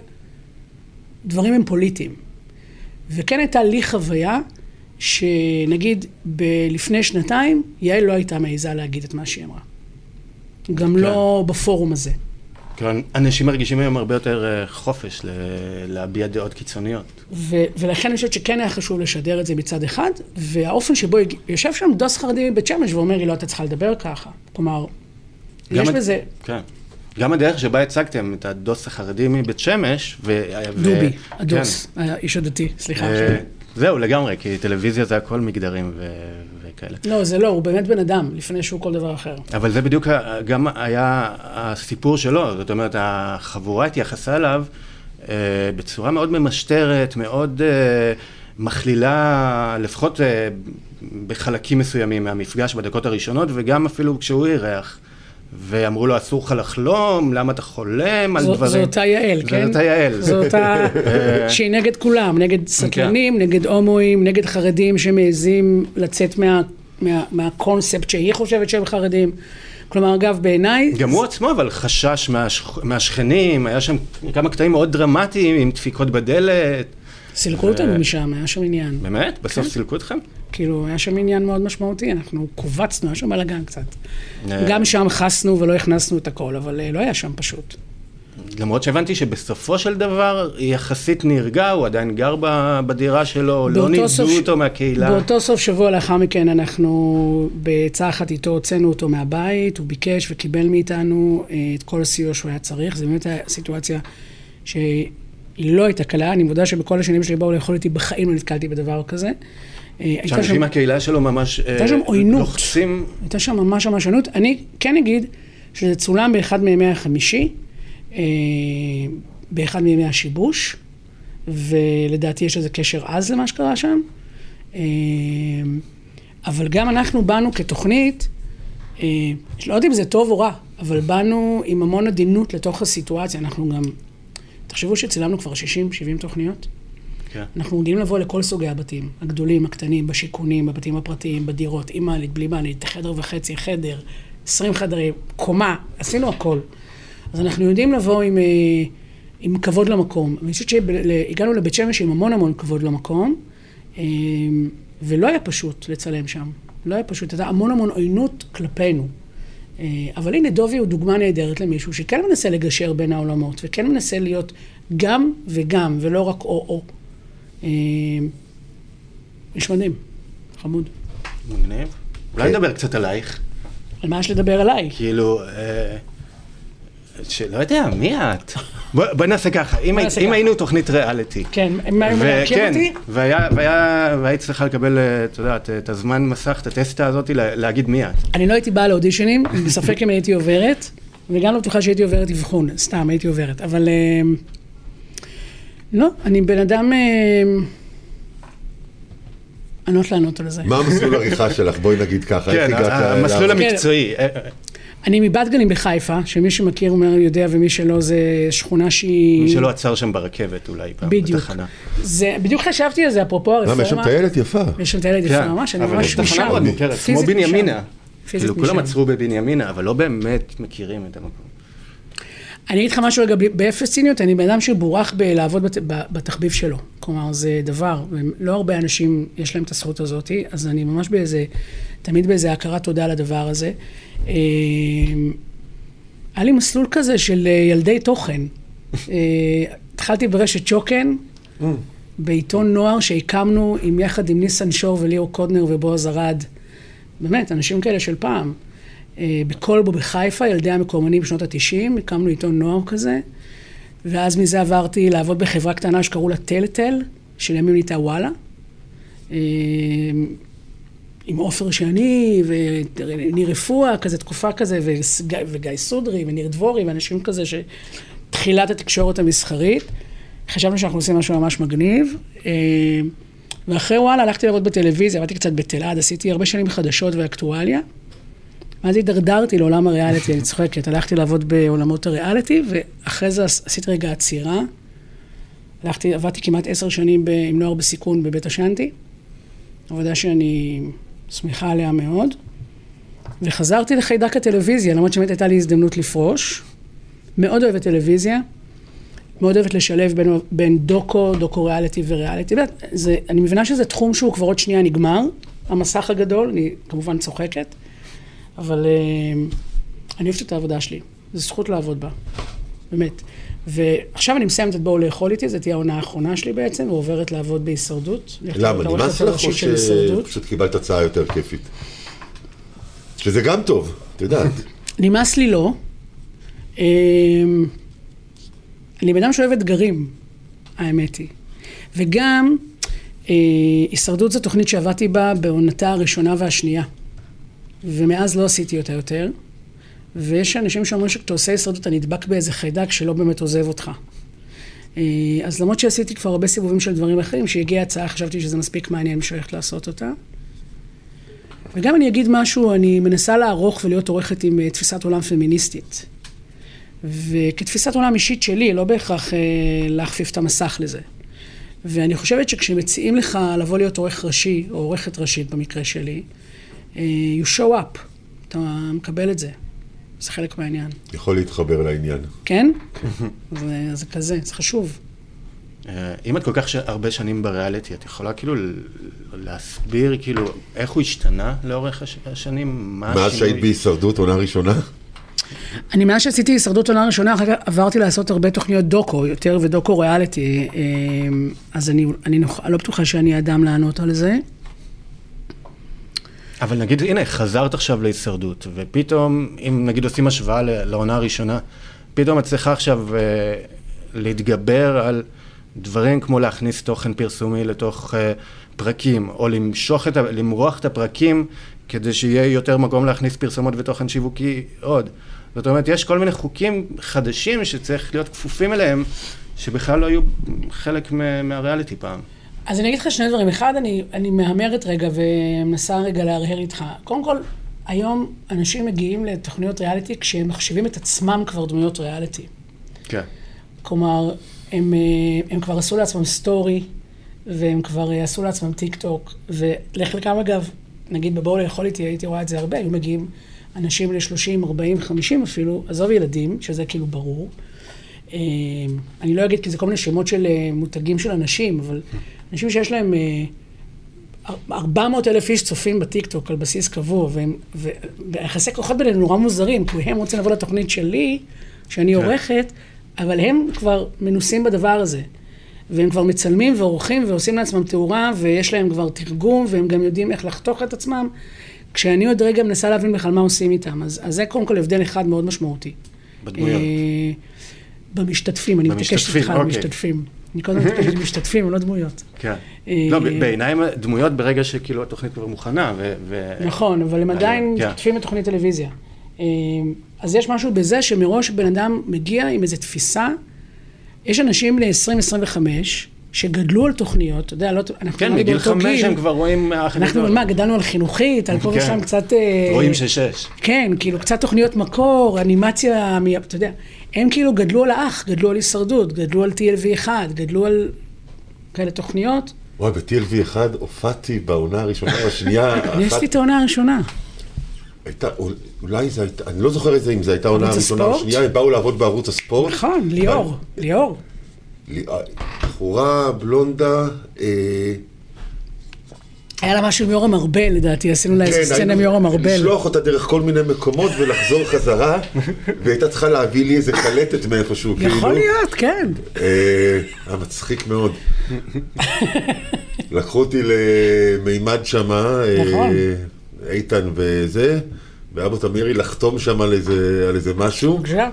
דברים הם פוליטיים. וכן הייתה לי חוויה שנגיד ב- לפני שנתיים, יעל לא הייתה מעיזה להגיד את מה שהיא אמרה. גם כן. לא בפורום הזה. כן, אנשים מרגישים היום הרבה יותר אה, חופש להביע דעות קיצוניות. ו- ולכן אני חושבת שכן היה חשוב לשדר את זה מצד אחד, והאופן שבו. יושב שם דוס חרדי מבית שמש ואומר לי, לא, אתה צריכה לדבר ככה. כלומר, גם יש את- בזה... כן. גם הדרך שבה הצגתם את הדוס החרדי מבית שמש, ו... ו- דובי, כן. הדוס, האיש הדתי, סליחה. אה, זהו, לגמרי, כי טלוויזיה זה הכל מגדרים ו- וכאלה. לא, זה לא, הוא באמת בן אדם, לפני שהוא כל דבר אחר. אבל זה בדיוק גם היה הסיפור שלו, זאת אומרת, החבורה התייחסה אליו אה, בצורה מאוד ממשטרת, מאוד אה, מכלילה, לפחות אה, בחלקים מסוימים מהמפגש בדקות הראשונות, וגם אפילו כשהוא אירח. ואמרו לו, אסור לך לחלום, למה אתה חולם על זו, דברים. זו אותה יעל, כן? זו אותה יעל. זו אותה... שהיא נגד כולם, נגד סטלנים, נגד הומואים, נגד חרדים שמעזים לצאת מה, מה, מהקונספט שהיא חושבת שהם חרדים. כלומר, אגב, בעיניי... גם הוא עצמו, אבל חשש מהשכ... מהשכנים, היה שם כמה קטעים מאוד דרמטיים עם דפיקות בדלת. סילקו אותנו משם, היה שם עניין. באמת? בסוף כן. סילקו אתכם? כאילו, היה שם עניין מאוד משמעותי, אנחנו קובצנו, היה שם בלאגן קצת. אה. גם שם חסנו ולא הכנסנו את הכל, אבל אה, לא היה שם פשוט. למרות שהבנתי שבסופו של דבר יחסית נרגע, הוא עדיין גר בדירה שלו, לא נידו סוף אותו מהקהילה. באותו סוף שבוע לאחר מכן אנחנו בעצה אחת איתו הוצאנו אותו מהבית, הוא ביקש וקיבל מאיתנו אה, את כל הסיוע שהוא היה צריך, זו באמת הייתה סיטואציה שהיא לא הייתה קלה, אני מודה שבכל השנים שלי באו לאכול איתי בחיים לא נתקלתי בדבר כזה. אה, שם- שאנשים מהקהילה שלו ממש אה, הייתה שם עוינות. לוחצים, הייתה שם ממש ממש ענות. אני כן אגיד שזה צולם באחד מימי החמישי, אה, באחד מימי השיבוש, ולדעתי יש לזה קשר עז למה שקרה שם. אבל גם אנחנו באנו כתוכנית, לא יודעת אם זה טוב או רע, אבל באנו עם המון עדינות לתוך הסיטואציה. אנחנו גם, תחשבו שצילמנו כבר 60-70 תוכניות. כן. אנחנו רגילים לבוא לכל סוגי הבתים, הגדולים, הקטנים, בשיכונים, בבתים הפרטיים, בדירות, עם מעלית, בלי מעלית, חדר וחצי, חדר, 20 חדרים, קומה, עשינו הכל. אז אנחנו יודעים לבוא עם, אה, עם כבוד למקום. אני חושבת שהגענו לבית שמש עם המון המון כבוד למקום, אה, ולא היה פשוט לצלם שם. לא היה פשוט, הייתה המון המון עוינות כלפינו. אה, אבל הנה, דובי הוא דוגמה נהדרת למישהו שכן מנסה לגשר בין העולמות, וכן מנסה להיות גם וגם, ולא רק או-או. אה, איש מדהים, חמוד. מגניב. אולי כן. נדבר קצת עלייך, על מה יש לדבר עליי? כאילו, אה, שלא יודע, מי את? בוא בוא נעשה ככה, אם בוא הי- נעשה אם ככה. היינו תוכנית ריאליטי. כן, מה, מכיר וכן, אותי? והיה, והיה, והיית צריכה לקבל, אה, את יודעת, את הזמן מסך, את הטסטה הזאת, לה- להגיד מי את. אני לא הייתי באה לאודישנים, בספק אם הייתי עוברת, וגם לא בטוחה שהייתי עוברת אבחון, סתם, הייתי עוברת. אבל אה, לא, אני בן אדם... אה, אני לא יודעת לענות על זה. מה המסלול עריכה שלך? בואי נגיד ככה. איך כן, המסלול אליו? המקצועי. אני מבת גלים בחיפה, שמי שמכיר אומר, יודע, ומי שלא, זה שכונה שהיא... מי שלא עצר שם ברכבת אולי פעם, בדיוק. בתחנה. זה, בדיוק חשבתי על זה, אפרופו הרפורמה. למה, יש שם טיילת יפה. יש שם טיילת יפה כן, ממש, אני אבל ממש יש תחנה משם. מאוד מוכרת, כמו פיזית בנימינה. כאילו, כולם. עצרו בבנימינה, אבל לא באמת מכירים את המקום. אני אגיד לך משהו רגע, באפס ציניות, אני בן אדם שבורח בלעבוד בת, ב- בתחביב שלו. כלומר, זה דבר, ולא הרבה אנשים יש להם את הזכות הזאת, אז אני ממש באיזה, תמיד באיזה הכרת תודה על הדבר הזה. אה, היה לי מסלול כזה של אה, ילדי תוכן. אה, התחלתי ברשת שוקן, בעיתון נוער שהקמנו עם, יחד עם ניסן שור וליאור קודנר ובועז ארד. באמת, אנשים כאלה של פעם. בקולבו בחיפה, ילדי המקומנים בשנות התשעים, הקמנו עיתון נוער כזה. ואז מזה עברתי לעבוד בחברה קטנה שקראו לה טלטל, שלימים נהייתה וואלה. עם עופר שני, וניר רפואה, כזה תקופה כזה, וגיא סודרי, וניר דבורי, ואנשים כזה שתחילת התקשורת המסחרית. חשבנו שאנחנו עושים משהו ממש מגניב. אה, ואחרי וואלה הלכתי לעבוד בטלוויזיה, עבדתי קצת בתלעד, עשיתי הרבה שנים חדשות ואקטואליה. ואז הידרדרתי לעולם הריאליטי, אני צוחקת, הלכתי לעבוד בעולמות הריאליטי, ואחרי זה עשיתי רגע עצירה. הלכתי, עבדתי כמעט עשר שנים עם נוער בסיכון בבית השנטי, עבודה שאני שמחה עליה מאוד. וחזרתי לחיידק הטלוויזיה, למרות שבאמת הייתה לי הזדמנות לפרוש. מאוד אוהבת טלוויזיה, מאוד אוהבת לשלב בין, בין דוקו, דוקו ריאליטי וריאליטי. אני מבינה שזה תחום שהוא כבר עוד שנייה נגמר, המסך הגדול, אני כמובן צוחקת, אבל אה, אני אוהבת את העבודה שלי, זו זכות לעבוד בה, באמת. ועכשיו אני מסיימת את בואו לאכול איתי, זו תהיה העונה האחרונה שלי בעצם, ועוברת לעבוד בהישרדות. למה? נמאס לך או שפשוט קיבלת הצעה יותר כיפית? שזה גם טוב, את יודעת. נמאס לי לא. אמ, אני בן אדם שאוהב אתגרים, האמת היא. וגם, אה, הישרדות זו תוכנית שעבדתי בה בעונתה הראשונה והשנייה. ומאז לא עשיתי אותה יותר. ויש אנשים שאומרים שכשאתה עושה הישרדות אתה נדבק באיזה חיידק שלא באמת עוזב אותך. אה, אז למרות שעשיתי כבר הרבה סיבובים של דברים אחרים, כשהגיעה הצעה חשבתי שזה מספיק מעניין בשביל ללכת לעשות אותה. וגם אני אגיד משהו, אני מנסה לערוך ולהיות עורכת עם אה, תפיסת עולם פמיניסטית. וכתפיסת עולם אישית שלי, לא בהכרח אה, להכפיף את המסך לזה. ואני חושבת שכשמציעים לך לבוא להיות עורך ראשי, או עורכת ראשית במקרה שלי, אה, you show up, אתה מקבל את זה. זה חלק מהעניין. יכול להתחבר לעניין. כן? זה, זה כזה, זה חשוב. אה, אם את כל כך הרבה שנים בריאליטי, את יכולה כאילו להסביר כאילו איך הוא השתנה לאורך השנים? מאז שהיית בהישרדות, עונה ראשונה? אני מאז שעשיתי הישרדות עונה ראשונה, אחר כך עברתי לעשות הרבה תוכניות דוקו, יותר ודוקו ריאליטי, אה, אז אני, אני נוח, לא בטוחה שאני אדם לענות על זה. אבל נגיד, הנה, חזרת עכשיו להישרדות, ופתאום, אם נגיד עושים השוואה לעונה הראשונה, פתאום את צריכה עכשיו אה, להתגבר על דברים כמו להכניס תוכן פרסומי לתוך אה, פרקים, או למשוך את, למרוח את הפרקים כדי שיהיה יותר מקום להכניס פרסומות ותוכן שיווקי עוד. זאת אומרת, יש כל מיני חוקים חדשים שצריך להיות כפופים אליהם, שבכלל לא היו חלק מהריאליטי פעם. אז אני אגיד לך שני דברים. אחד, אני, אני מהמרת רגע ומנסה רגע להרהר איתך. קודם כל, היום אנשים מגיעים לתוכניות ריאליטי כשהם מחשיבים את עצמם כבר דמויות ריאליטי. כן. כלומר, הם, אה, הם כבר עשו לעצמם סטורי, והם כבר אה, עשו לעצמם טיק טוק, ולחלקם אגב, נגיד בבואו לאכול איתי, הייתי רואה את זה הרבה, היו מגיעים אנשים ל-30, 40, 50 אפילו, עזוב ילדים, שזה כאילו ברור. אה, אני לא אגיד כי זה כל מיני שמות של מותגים של אנשים, אבל אנשים שיש להם 400 אלף איש צופים בטיקטוק על בסיס קבוע, ויחסי כוחות ביניהם נורא מוזרים, כי הם רוצים לבוא לתוכנית שלי, שאני כן. עורכת, אבל הם כבר מנוסים בדבר הזה. והם כבר מצלמים ועורכים ועושים לעצמם תאורה, ויש להם כבר תרגום, והם גם יודעים איך לחתוך את עצמם, כשאני עוד רגע מנסה להבין בכלל מה עושים איתם. אז, אז זה קודם כל הבדל אחד מאוד משמעותי. בדמויות. אה, במשתתפים, אני מתעקשת איתך על המשתתפים. אני קודם מתעקשת עם משתתפים, הם לא דמויות. כן. אה, לא, בעיניי דמויות ברגע שכאילו התוכנית כבר מוכנה. נכון, אבל הם עדיין כן. משתתפים בתוכנית טלוויזיה. אה, אז יש משהו בזה שמראש בן אדם מגיע עם איזו תפיסה. יש אנשים ל-20-25 שגדלו על תוכניות, אתה יודע, לא, אנחנו כן, מגיל חמש הם כבר רואים... אנחנו, מה, גדלנו על חינוכית, על פה ושם כן. קצת... אה, רואים שש-שש. כן, כאילו, קצת תוכניות מקור, אנימציה, אתה יודע. הם כאילו גדלו על האח, גדלו על הישרדות, גדלו על TLV1, גדלו על כאלה תוכניות. וואי, ב-TLV1 הופעתי בעונה הראשונה, בשנייה... אני עשיתי את העונה הראשונה. הייתה, אולי זה הייתה, אני לא זוכר את זה, אם זו הייתה עונה הראשונה או שנייה, הם באו לעבוד בערוץ הספורט. נכון, ליאור, ליאור. בחורה, בלונדה, אה, היה לה משהו עם יורם ארבל, לדעתי, עשינו לה איזה סצנה עם יורם ארבל. לשלוח אותה דרך כל מיני מקומות ולחזור חזרה, והייתה צריכה להביא לי איזה קלטת מאיפשהו, כאילו. יכול להיות, כן. אה, היה מצחיק מאוד. לקחו אותי למימד שמה, אה, נכון. איתן וזה, ואבו תמירי לחתום שם על איזה, משהו. בבקשה.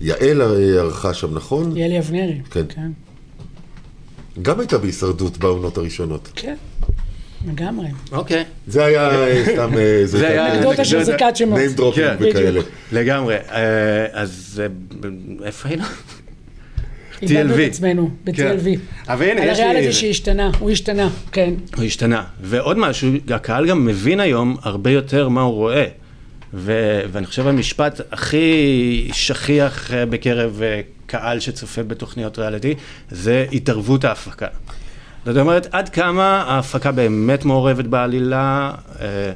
יעל אה, ערכה שם, נכון? יאלי אבנרי. כן. כן. גם הייתה בהישרדות בעונות הראשונות. כן. לגמרי. אוקיי. זה היה אה, סתם... אה, זה היה אנקדוטה של. זריקת שמות. name dropping כן. וכאלה. לגמרי. אה, אז אה, איפה היינו? איבדנו TLV. את עצמנו, כן. ב-TLV. אבל הנה, על יש לי... הריאליטי שהשתנה, הוא השתנה, כן. הוא השתנה. ועוד משהו, הקהל גם מבין היום הרבה יותר מה הוא רואה. ו- ואני חושב המשפט הכי שכיח אה, בקרב אה, קהל שצופה בתוכניות ריאליטי, זה התערבות ההפקה. זאת אומרת, עד כמה ההפקה באמת מעורבת בעלילה, אה,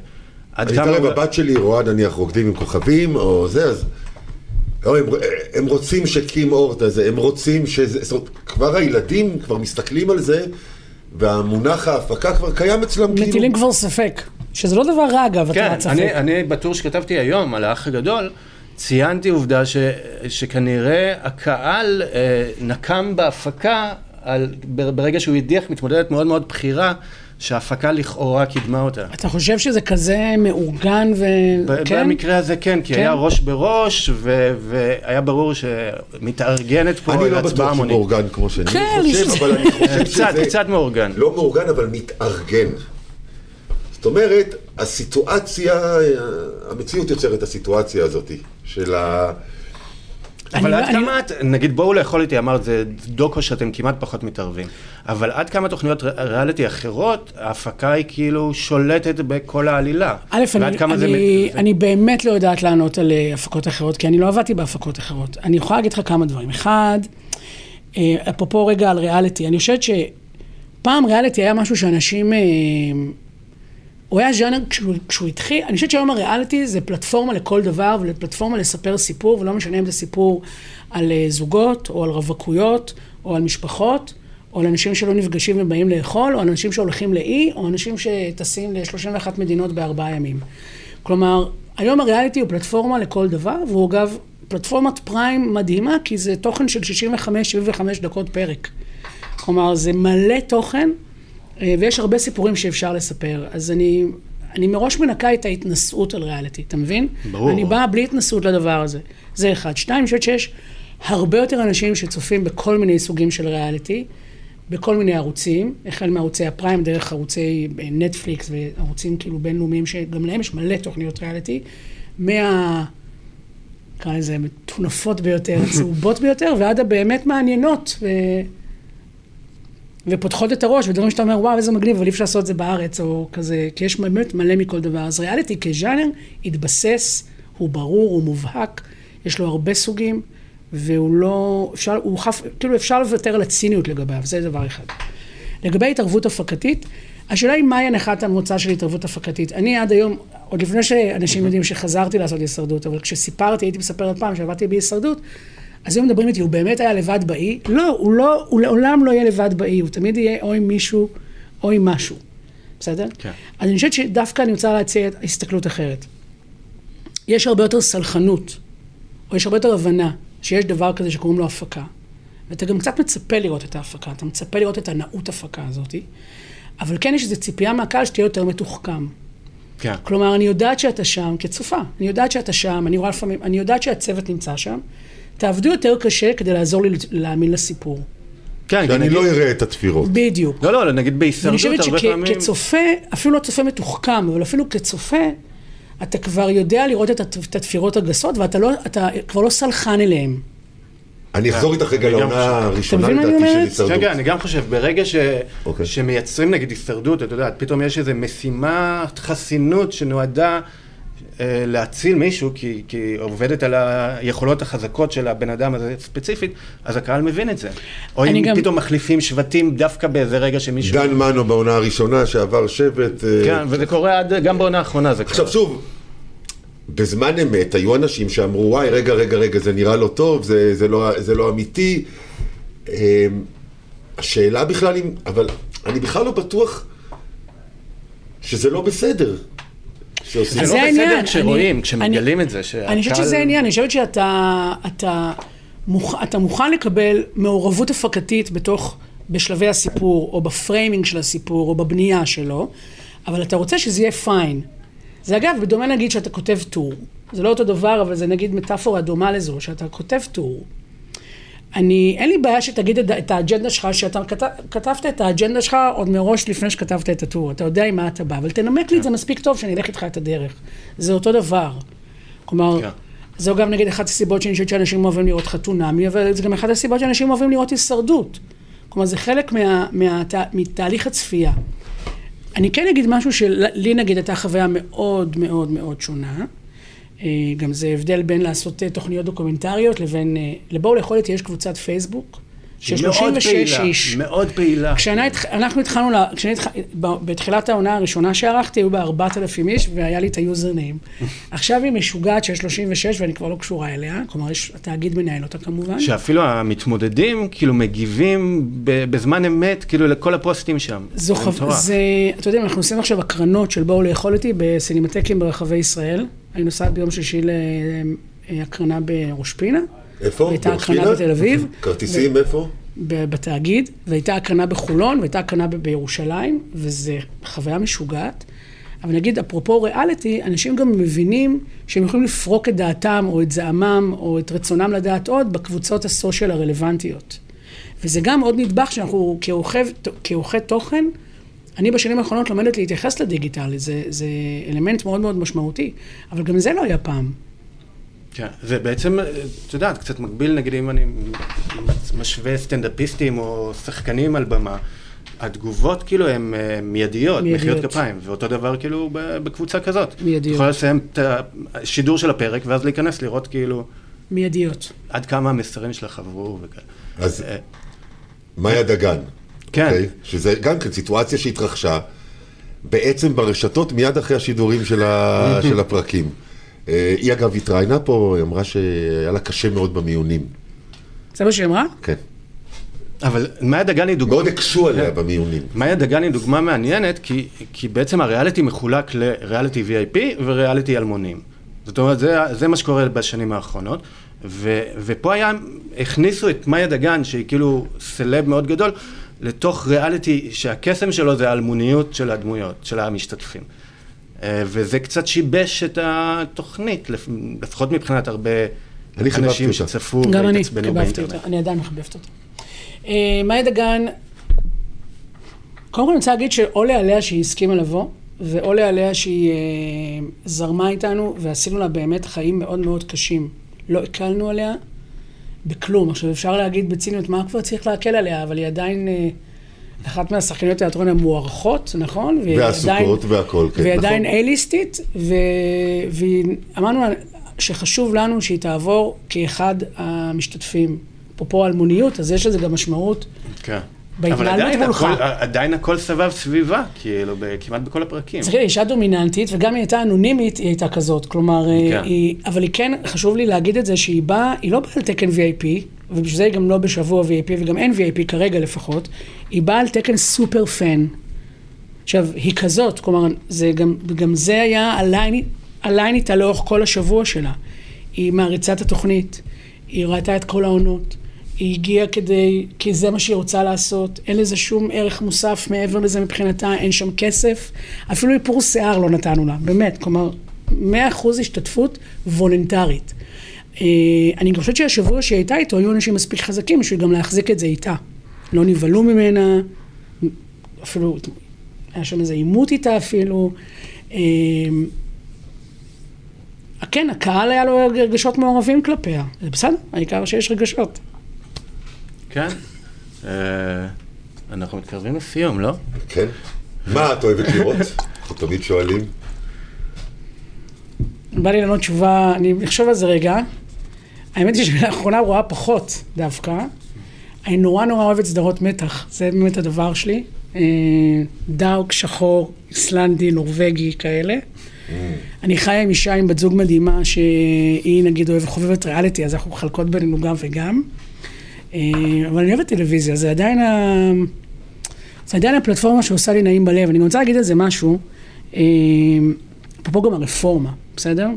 עד כמה... אתערב, הבת שלי רואה נניח רוקדים עם כוכבים, או זה, אז... או, הם, הם רוצים שקים אורט הזה, הם רוצים שזה... זאת אומרת, כבר הילדים כבר מסתכלים על זה, והמונח ההפקה כבר קיים אצלם כאילו... מטילים כבר ספק. שזה לא דבר רע, אגב, כן, הטלת ספק. אני, אני בטור שכתבתי היום על האח הגדול, ציינתי עובדה ש, שכנראה הקהל אה, נקם בהפקה על, ברגע שהוא הדיח מתמודדת מאוד מאוד בכירה, שההפקה לכאורה קידמה אותה. אתה חושב שזה כזה מאורגן ו... ב- כן? במקרה הזה כן, כי כן. היה ראש בראש, ו- והיה ברור שמתארגנת פה אני לא הצבעה בטוח שהוא המונית. מאורגן כמו שאני כן, חושב, יש- אבל אני חושב קצת, שזה... קצת מאורגן. לא מאורגן, אבל מתארגן. זאת אומרת, הסיטואציה, המציאות יוצרת את הסיטואציה הזאת של ה... אבל עד כמה את, נגיד בואו לאכול איתי, אמרת, זה דוקו שאתם כמעט פחות מתערבים. אבל עד כמה תוכניות ריאליטי אחרות, ההפקה היא כאילו שולטת בכל העלילה. א', אני, באמת לא יודעת לענות על אה, הפקות אחרות, כי אני לא עבדתי בהפקות אחרות. אני יכולה להגיד לך כמה דברים. אחד, אה, אפרופו רגע על ריאליטי, אני חושבת שפעם ריאליטי היה משהו שאנשים... הוא היה ז'אנר, כשהוא, כשהוא התחיל, אני חושבת שהיום הריאליטי זה פלטפורמה לכל דבר, ופלטפורמה לספר סיפור, ולא משנה אם זה סיפור על אה, זוגות, או על רווקויות, או על משפחות, או על אנשים שלא נפגשים ובאים לאכול, או על אנשים שהולכים לאי, או אנשים שטסים ל-31 מדינות בארבעה ימים. כלומר, היום הריאליטי הוא פלטפורמה לכל דבר, והוא אגב פלטפורמת פריים מדהימה, כי זה תוכן של 65-75 דקות פרק. כלומר, זה מלא תוכן, ויש הרבה סיפורים שאפשר לספר. אז אני, אני מראש מנקה את ההתנשאות על ריאליטי, אתה מבין? ברור. אני באה בלי התנשאות לדבר הזה. זה אחד. שתיים, אני חושבת שיש הרבה יותר אנשים שצופים בכל מיני סוגים של ריאליטי, בכל מיני ערוצים, החל מערוצי הפריים, דרך ערוצי אה, נטפליקס וערוצים כאילו בינלאומיים, שגם להם יש מלא תוכניות ריאליטי, מה... נקרא לזה מטונפות ביותר, צהובות ביותר, ועד הבאמת מעניינות. ו... ופותחות את הראש, ודברים שאתה אומר, וואו, איזה מגניב, אבל אי אפשר לעשות את זה בארץ, או כזה, כי יש באמת מלא מכל דבר. אז ריאליטי כז'אנר התבסס, הוא ברור, הוא מובהק, יש לו הרבה סוגים, והוא לא, אפשר, הוא חף, כאילו אפשר לוותר על הציניות לגביו, זה דבר אחד. לגבי התערבות הפקתית, השאלה היא מהי הנחת המוצא של התערבות הפקתית. אני עד היום, עוד לפני שאנשים יודעים שחזרתי לעשות הישרדות, אבל כשסיפרתי, הייתי מספרת פעם שעבדתי בהישרדות, אז היו מדברים איתי, הוא באמת היה לבד באי? לא, הוא לא, הוא לעולם לא יהיה לבד באי, הוא תמיד יהיה או עם מישהו או עם משהו, בסדר? כן. אז אני חושבת שדווקא אני רוצה להציע הסתכלות אחרת. יש הרבה יותר סלחנות, או יש הרבה יותר הבנה שיש דבר כזה שקוראים לו הפקה. ואתה גם קצת מצפה לראות את ההפקה, אתה מצפה לראות את הנאות הפקה הזאת, אבל כן יש איזו ציפייה מהקהל שתהיה יותר מתוחכם. כן. כלומר, אני יודעת שאתה שם כצופה, אני יודעת שאתה שם, אני רואה לפעמים, אני יודעת שהצוות נמצא שם, תעבדו יותר קשה כדי לעזור לי להאמין לסיפור. כן, שאני נגיד- לא אראה את התפירות. בדיוק. לא, לא, נגיד בהישרדות חושבת הרבה פעמים... שכצופה, אפילו לא צופה מתוחכם, אבל אפילו כצופה, אתה כבר יודע לראות את הת- את התפירות הגסות, ואתה לא, אתה כבר לא סלחן אליהם. אני אחזור איתך רגע אני לעונה. הראשונה אני לדעתי של? הישרדות. כן, כן, אני גם חושב, ברגע ש... אוקיי. שמייצרים נגיד הישרדות, אתה יודע, פתאום יש איזו משימת חסינות שנועדה להציל מישהו, כי, כי עובדת על היכולות החזקות של הבן אדם הזה ספציפית, אז הקהל מבין את זה. או אם גם- פתאום מחליפים שבטים דווקא באיזה רגע שמישהו... דן מנו בעונה הראשונה שעבר שבט. אה, כן, וזה קורה עד, גם בעונה האחרונה זה עכשיו קורה. שוב, בזמן אמת היו אנשים שאמרו, וואי, רגע, רגע, רגע, זה נראה לא טוב, זה, זה, לא, זה לא אמיתי. אמ, השאלה בכלל אם, אבל אני בכלל לא בטוח שזה לא בסדר. שעושים- זה לא. בסדר כשרואים, אני- כשמגלים את זה, שהקהל- אני חושבת שזה העניין, אני חושבת שאתה אתה מוכ, אתה מוכן לקבל מעורבות הפקתית בתוך, בשלבי הסיפור, או ב framing של הסיפור, או בבנייה שלו, אבל אתה רוצה שזה יהיה fine. זה אגב, בדומה נגיד שאתה כותב טור. זה לא אותו דבר, אבל זה נגיד מטאפורה דומה לזו, שאתה כותב טור. אני, אין לי בעיה שתגיד את, את האג'נדה שלך, שאתה כת, כתבת את האג'נדה שלך עוד מראש לפני שכתבת את הטור, אתה יודע עם מה אתה בא, אבל תנמק לי את זה מספיק טוב שאני אלך איתך את הדרך. זה אותו דבר. כלומר, כן. זו גם נגיד אחת הסיבות שאני חושבת שאנשים אוהבים לראות חתונמי, אבל זה גם אחת הסיבות שאנשים אוהבים לראות הישרדות. כלומר, זה חלק מה, מה, מתהליך הצפייה. אני כן אגיד משהו שלי נגיד הייתה חוויה מאוד מאוד מאוד שונה. אה, גם זה הבדל בין לעשות אה, תוכניות דוקומנטריות לבין, אה, לבואו לאכול איתי יש קבוצת פייסבוק, של מאוד 36 פעילה, איש. מאוד פעילה. כשאני התח- אנחנו התחלנו, לה- כשאני התח- ב- בתחילת העונה הראשונה שערכתי, היו בה 4,000 איש, והיה לי את היוזרניים. עכשיו היא משוגעת של 36, ואני כבר לא קשורה אליה, כלומר, יש, התאגיד מנהל אותה כמובן. שאפילו המתמודדים כאילו מגיבים ב- בזמן אמת כאילו לכל הפוסטים שם. זו זה חו... זה, אתה יודע, אנחנו עושים עכשיו הקרנות של בואו לאכול איתי בסינמטקים ברחבי ישראל. אני נוסעת ביום שישי להקרנה בראש פינה. איפה? הייתה הקרנה? בתל אביב. כרטיסים איפה? בתאגיד, והייתה הקרנה בחולון, והייתה הקרנה בירושלים, וזה חוויה משוגעת. אבל נגיד, אפרופו ריאליטי, אנשים גם מבינים שהם יכולים לפרוק את דעתם, או את זעמם, או את רצונם לדעת עוד, בקבוצות הסושיאל הרלוונטיות. וזה גם עוד נדבך שאנחנו, כעורכי תוכן, אני בשנים האחרונות לומדת להתייחס לדיגיטל, זה, זה אלמנט מאוד מאוד משמעותי, אבל גם זה לא היה פעם. כן, זה בעצם, את יודעת, קצת מקביל, נגיד אם אני משווה סטנדאפיסטים או שחקנים על במה, התגובות כאילו הן מיידיות, מיידיות. מחיאות כפיים, ואותו דבר כאילו בקבוצה כזאת. מיידיות. את יכולה לסיים את השידור של הפרק, ואז להיכנס לראות כאילו מיידיות. עד כמה המסרים שלך עברו וכאלה. אז אה, מאיה דגן. כן. אוקיי? שזה גם כן סיטואציה שהתרחשה בעצם ברשתות מיד אחרי השידורים של, ה... של הפרקים. אה, היא אגב התראיינה פה, היא אמרה שהיה לה קשה מאוד במיונים. זה מה שהיא אמרה? כן. אבל מאיה דגן היא דוגמה... מאוד הקשו עליה במיונים. מאיה דגן היא דוגמה מעניינת, כי, כי בעצם הריאליטי מחולק לריאליטי VIP וריאליטי אלמונים. זאת אומרת, זה, זה מה שקורה בשנים האחרונות. ו, ופה היה, הכניסו את מאיה דגן, שהיא כאילו סלב מאוד גדול, לתוך ריאליטי שהקסם שלו זה האלמוניות של הדמויות, של המשתתפים. אה, וזה קצת שיבש את התוכנית, לפ- לפחות מבחינת הרבה אנשים. שצפו גם אני והתעצבנו חיבבתי באינטרנט. אותה, אני עדיין מחבבת אותה. אה, מאיה דגן, קודם כל אני רוצה להגיד שעולה עליה שהיא הסכימה לבוא, ועולה עליה שהיא אה, זרמה איתנו, ועשינו לה באמת חיים מאוד מאוד קשים. לא הקלנו עליה בכלום. עכשיו, אפשר להגיד בציניות, מה כבר צריך להקל עליה, אבל היא עדיין אה, אחת מהשחקניות תיאטרון המוערכות, נכון? עדיין- והכל, כן, והיא עדיין נכון. אייליסטית, ואמרנו לה שחשוב לנו שהיא תעבור כאחד המשתתפים. אפרופו אלמוניות, אז יש לזה גם משמעות. כן. בהתנהלות אבל מולך. הכל, עדיין הכל סבב סביבה, כאילו, כמעט בכל הפרקים. צריך להגיד, אישה דומיננטית, וגם היא הייתה אנונימית, היא הייתה כזאת. כלומר, אה, כן. היא, אבל היא כן, חשוב לי להגיד את זה, שהיא באה, היא לא באה על תקן VIP, ובשביל זה היא גם לא בשבוע VIP, וגם אין VIP כרגע לפחות, היא באה על תקן סופר פן. עכשיו, היא כזאת, כלומר, זה גם, גם זה היה הליין, הליין איתה לאורך כל השבוע שלה. היא מעריצת התוכנית, היא ראתה את כל העונות, היא הגיעה כדי, כי זה מה שהיא רוצה לעשות, אין לזה שום ערך מוסף מעבר לזה מבחינתה, אין שם כסף, אפילו איפור שיער לא נתנו לה, באמת, כלומר, 100% השתתפות וולונטרית. אה, אני גם חושבת שהשבוע שהיא הייתה איתו, היו אנשים מספיק חזקים בשביל גם להחזיק את זה איתה. לא נבהלו ממנה, אפילו, היה שם איזה עימות איתה אפילו. אה, כן, הקהל היה לו רגשות מעורבים כלפיה. זה בסדר, העיקר שיש רגשות. כן. אה, אנחנו מתקרבים לסיום, לא? כן. מה את אוהבת לראות? אנחנו תמיד שואלים. בא לי לענות תשובה, אני אחשוב על זה רגע. האמת היא שלאחרונה רואה פחות דווקא. אני נורא נורא אוהבת סדרות מתח, זה באמת הדבר שלי. אה, דאוק, שחור, איסלנדי, נורבגי, כאלה. אני חיה עם אישה עם בת זוג מדהימה, שהיא נגיד אוהבת חובבת ריאליטי, אז אנחנו מחלקות בינינו גם וגם. אה, אבל אני אוהבת טלוויזיה, זה עדיין, ה... זה עדיין הפלטפורמה שעושה לי נעים בלב. אני רוצה להגיד על זה משהו. אה, אפרופו גם הרפורמה, בסדר?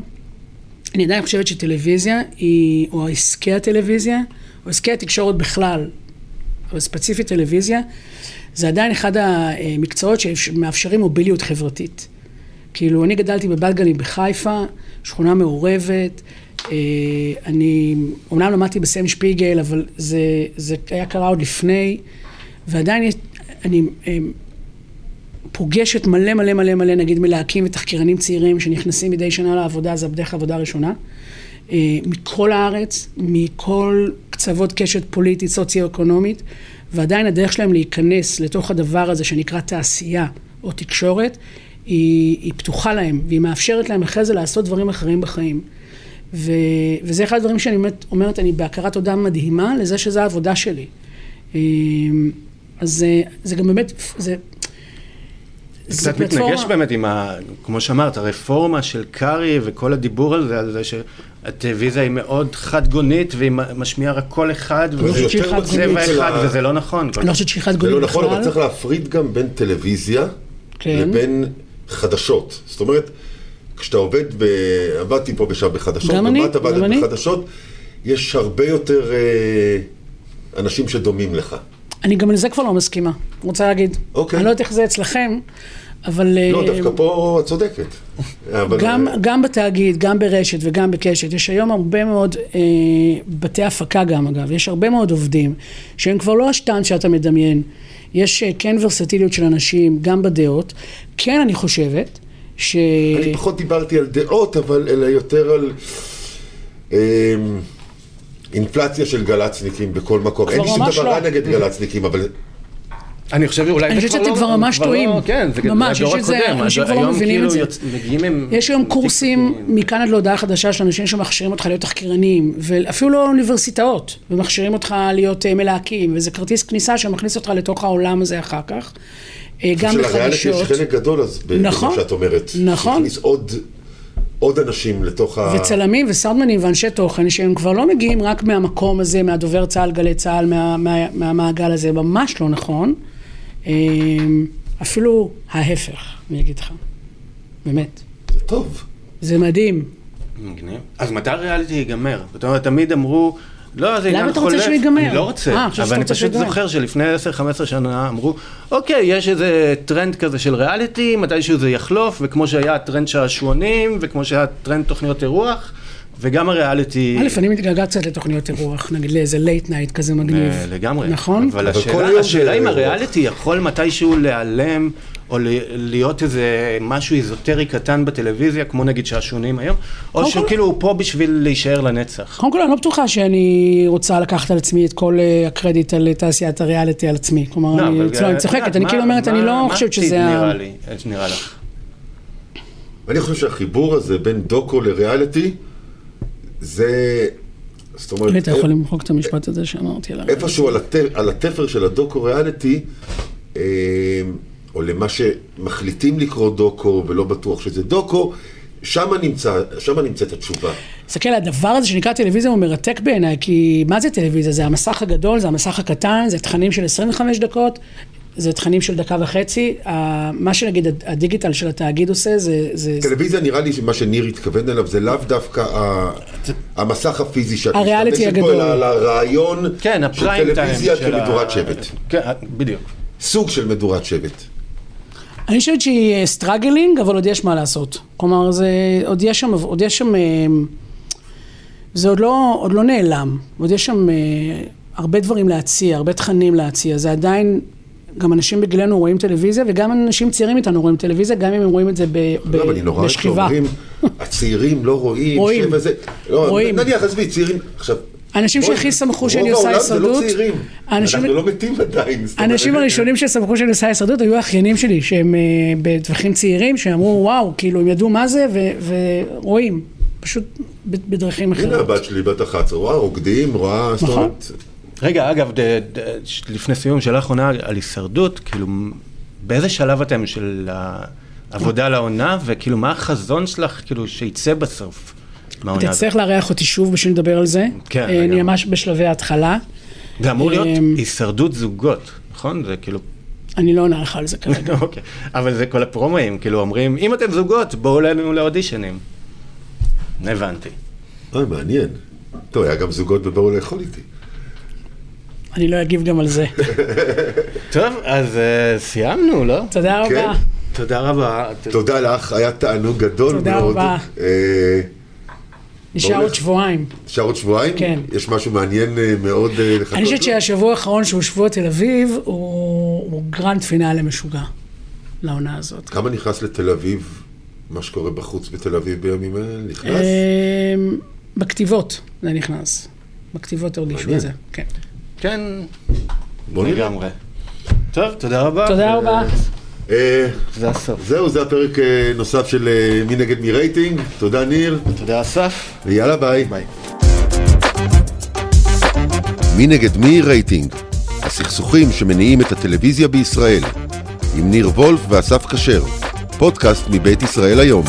אני עדיין חושבת שטלוויזיה היא, או עסקי הטלוויזיה, או עסקי התקשורת בכלל, אבל ספציפית טלוויזיה, זה עדיין אחד המקצועות שמאפשרים מוביליות חברתית. כאילו, אני גדלתי בבת גלים בחיפה, שכונה מעורבת, אני אומנם למדתי בסם שפיגל, אבל זה, זה היה קרה עוד לפני, ועדיין יש, אני אה, פוגשת מלא מלא מלא מלא, נגיד מלהקים ותחקירנים צעירים שנכנסים מדי שנה לעבודה, זה בדרך עבודה ראשונה. אה, מכל הארץ, מכל קצוות קשת פוליטית, סוציו-אקונומית, ועדיין הדרך שלהם להיכנס לתוך הדבר הזה שנקרא תעשייה או תקשורת, היא, היא פתוחה להם, והיא מאפשרת להם אחרי זה לעשות דברים אחרים בחיים. ו, וזה אחד הדברים שאני באמת אומרת, אני בהכרת תודה מדהימה לזה שזו העבודה שלי. אה, אז זה, זה גם באמת, זה... זה קצת מתנגש באמת עם, ה, כמו שאמרת, הרפורמה של קארי וכל הדיבור על זה, על זה שהטלוויזיה היא מאוד חד גונית והיא משמיעה רק קול אחד, וזה יותר צבע אחד, וזה לא נכון. אני לא חושבת שהיא חד גונית בכלל. זה לא נכון, אבל צריך להפריד גם בין טלוויזיה כן. לבין חדשות. זאת אומרת, כשאתה עובד. עבדתי פה ושם בחדשות, גם אני, גם אני. בחדשות, יש הרבה יותר אה, אנשים שדומים לך. אני גם לזה כבר לא מסכימה, רוצה להגיד. אוקיי. אני לא יודעת איך זה אצלכם, אבל... לא, אה, דווקא פה את צודקת. גם, אה, גם בתאגיד, גם ברשת וגם בקשת, יש היום הרבה מאוד אה, בתי הפקה גם אגב, יש הרבה מאוד עובדים שהם כבר לא השטן שאתה מדמיין. יש אה, כן ורסטיליות של אנשים, גם בדעות. כן, אני חושבת ש... אני פחות דיברתי על דעות, אבל אלא יותר על... אה, אינפלציה של גל"צניקים בכל מקום. אין לי שום דבר רע לא. נגד גל"צניקים, אבל... אני חושב שאולי אני חושבת שאתם כבר ממש טועים. לא- כן, זה ממש, יש את זה, אנשים כבר לא מבינים את כאילו זה. יש היום קורסים מכאן עד להודעה חדשה של אנשים שמכשירים אותך להיות תחקירנים, ואפילו לא אוניברסיטאות, ומכשירים אותך להיות אה, מלהקים, וזה כרטיס כניסה שמכניס אותך לתוך העולם הזה אחר כך. אה, גם בחדשות. של הריאליטי יש חלק גדול אז, נכון, במה שאת אומרת. נכון. להכניס עוד... עוד אנשים לתוך ה... וצלמים וסאונדמנים ואנשי תוכן שהם כבר לא מגיעים רק מהמקום הזה, מהדובר צה"ל, גלי צה"ל, מה, מה, מהמעגל הזה, ממש לא נכון. אמ, אפילו ההפך, אני אגיד לך. באמת. זה טוב. זה מדהים. מגניב. אז מתי הריאליטי ייגמר? זאת אומרת, תמיד אמרו... לא, זה עניין חולף. למה אתה רוצה שהוא ייגמר? אני לא רוצה, 아, אה, אבל אני פשוט זוכר שלפני 10-15 שנה אמרו, אוקיי, יש איזה טרנד כזה של ריאליטי, מתישהו זה יחלוף, וכמו שהיה טרנד שעשועונים, וכמו שהיה טרנד תוכניות אירוח, וגם הריאליטי... א', אני מתגעגע קצת לתוכניות אירוח, נגיד לאיזה late night כזה מגניב. לגמרי. נכון? אבל השאלה אם הריאליטי יכול מתישהו להיעלם, או להיות איזה משהו איזוטרי קטן בטלוויזיה, כמו נגיד שעשועונים היום, או שהוא כאילו הוא פה בשביל להישאר לנצח. קודם כל, אני לא בטוחה שאני רוצה לקחת על עצמי את כל אה, הקרדיט על תעשיית הריאליטי על עצמי. כלומר, לא, אני צוחקת, אני כאילו אומרת, אני לא חושבת שזה... מה נראה לי, נראה לך? אני חושב שהחיבור הזה בין דוקו לריאליטי, זה... זאת אומרת... אתה יכול למחוק את המשפט הזה שאמרתי עליו. איפשהו על התפר של הדוקו ריאליטי, אה, או למה שמחליטים לקרוא דוקו ולא בטוח שזה דוקו, שם נמצא, שם נמצאת התשובה. תסתכל, הדבר הזה שנקרא טלוויזיה הוא מרתק בעיניי, כי מה זה טלוויזיה? זה המסך הגדול, זה המסך הקטן, זה תכנים של 25 דקות, זה תכנים של דקה וחצי. מה שנגיד הדיגיטל של התאגיד עושה זה... זה טלוויזיה נראה לי שמה שניר התכוון אליו זה לאו דווקא המסך הפיזי שאת משתמשת בו, אלא על הרעיון כן, של טלוויזיה כמדורת שבט. כן, בדיוק. סוג של מדורת שבט. אני חושבת שהיא struggling, אבל עוד יש מה לעשות. כלומר, זה, עוד יש שם, עוד יש שם, אה, זה עוד לא, עוד לא נעלם. עוד יש שם אה, הרבה דברים להציע, הרבה תכנים להציע. זה עדיין גם אנשים בגילנו רואים טלוויזיה, וגם אנשים צעירים איתנו רואים טלוויזיה, גם אם הם רואים את זה בשכיבה. לא, אני נורא אוהב שאומרים, הצעירים לא רואים, רואים, וזה, לא, רואים. נניח, עזבי, צעירים, עכשיו... אנשים שהכי שמחו שאני עושה הישרדות, רוב העולם זה לא צעירים, אנחנו לא מתים עדיין. האנשים הראשונים ששמחו שאני עושה הישרדות היו האחיינים שלי, שהם אה, בטווחים צעירים, שאמרו, וואו, כאילו, הם ידעו מה זה, ורואים, פשוט בדרכים אחרות. הנה הבת שלי, בת 11, רואה רוקדים, רואה... נכון. רגע, אגב, ד, ד, לפני סיום, שאלה אחרונה על הישרדות, כאילו, באיזה שלב אתם של העבודה לעונה, וכאילו, מה החזון שלך, כאילו, שיצא בסוף מהעונה? תצטרך לארח אותי שוב בשביל לדבר על זה. כן, אה, אני ממש בשלבי ההתחלה. זה אמור להיות אה, הישרדות זוגות, נכון? זה כאילו... אני לא עונה לך על זה כרגע. אוקיי, אבל זה כל הפרומואים, כאילו אומרים, אם אתם זוגות, בואו אלינו לאודישנים. הבנתי. אוי, מעניין. טוב, היה גם זוגות בבואו לאכול איתי. אני לא אגיב גם על זה. טוב, אז אה, סיימנו, לא? תודה כן. רבה. תודה רבה. תודה לך, היה תענוג גדול מאוד. תודה רבה. נשאר עוד שבועיים. אפשר עוד שבועיים? כן. יש משהו מעניין אה, מאוד אה, לחכות אני חושבת? שהשבוע האחרון שהוא שבוע תל אביב, הוא הוא grand finale משוגע לעונה הזאת. כמה נכנס לתל אביב, מה שקורה בחוץ בתל אביב בימים האלה? נכנס? אמ, בכתיבות זה נכנס. בכתיבות הרגישו. את זה, כן. כן, בוא נראה. לגמרי. טוב, תודה רבה. תודה רבה. אה, זה הסוף. זהו, זה הפרק אה, נוסף של אה, מי נגד מי רייטינג. תודה ניר, תודה אסף. ויאללה ביי. ביי. מי נגד מי רייטינג. הסכסוכים שמניעים את הטלוויזיה בישראל. עם ניר וולף ואסף כשר. פודקאסט מבית ישראל היום.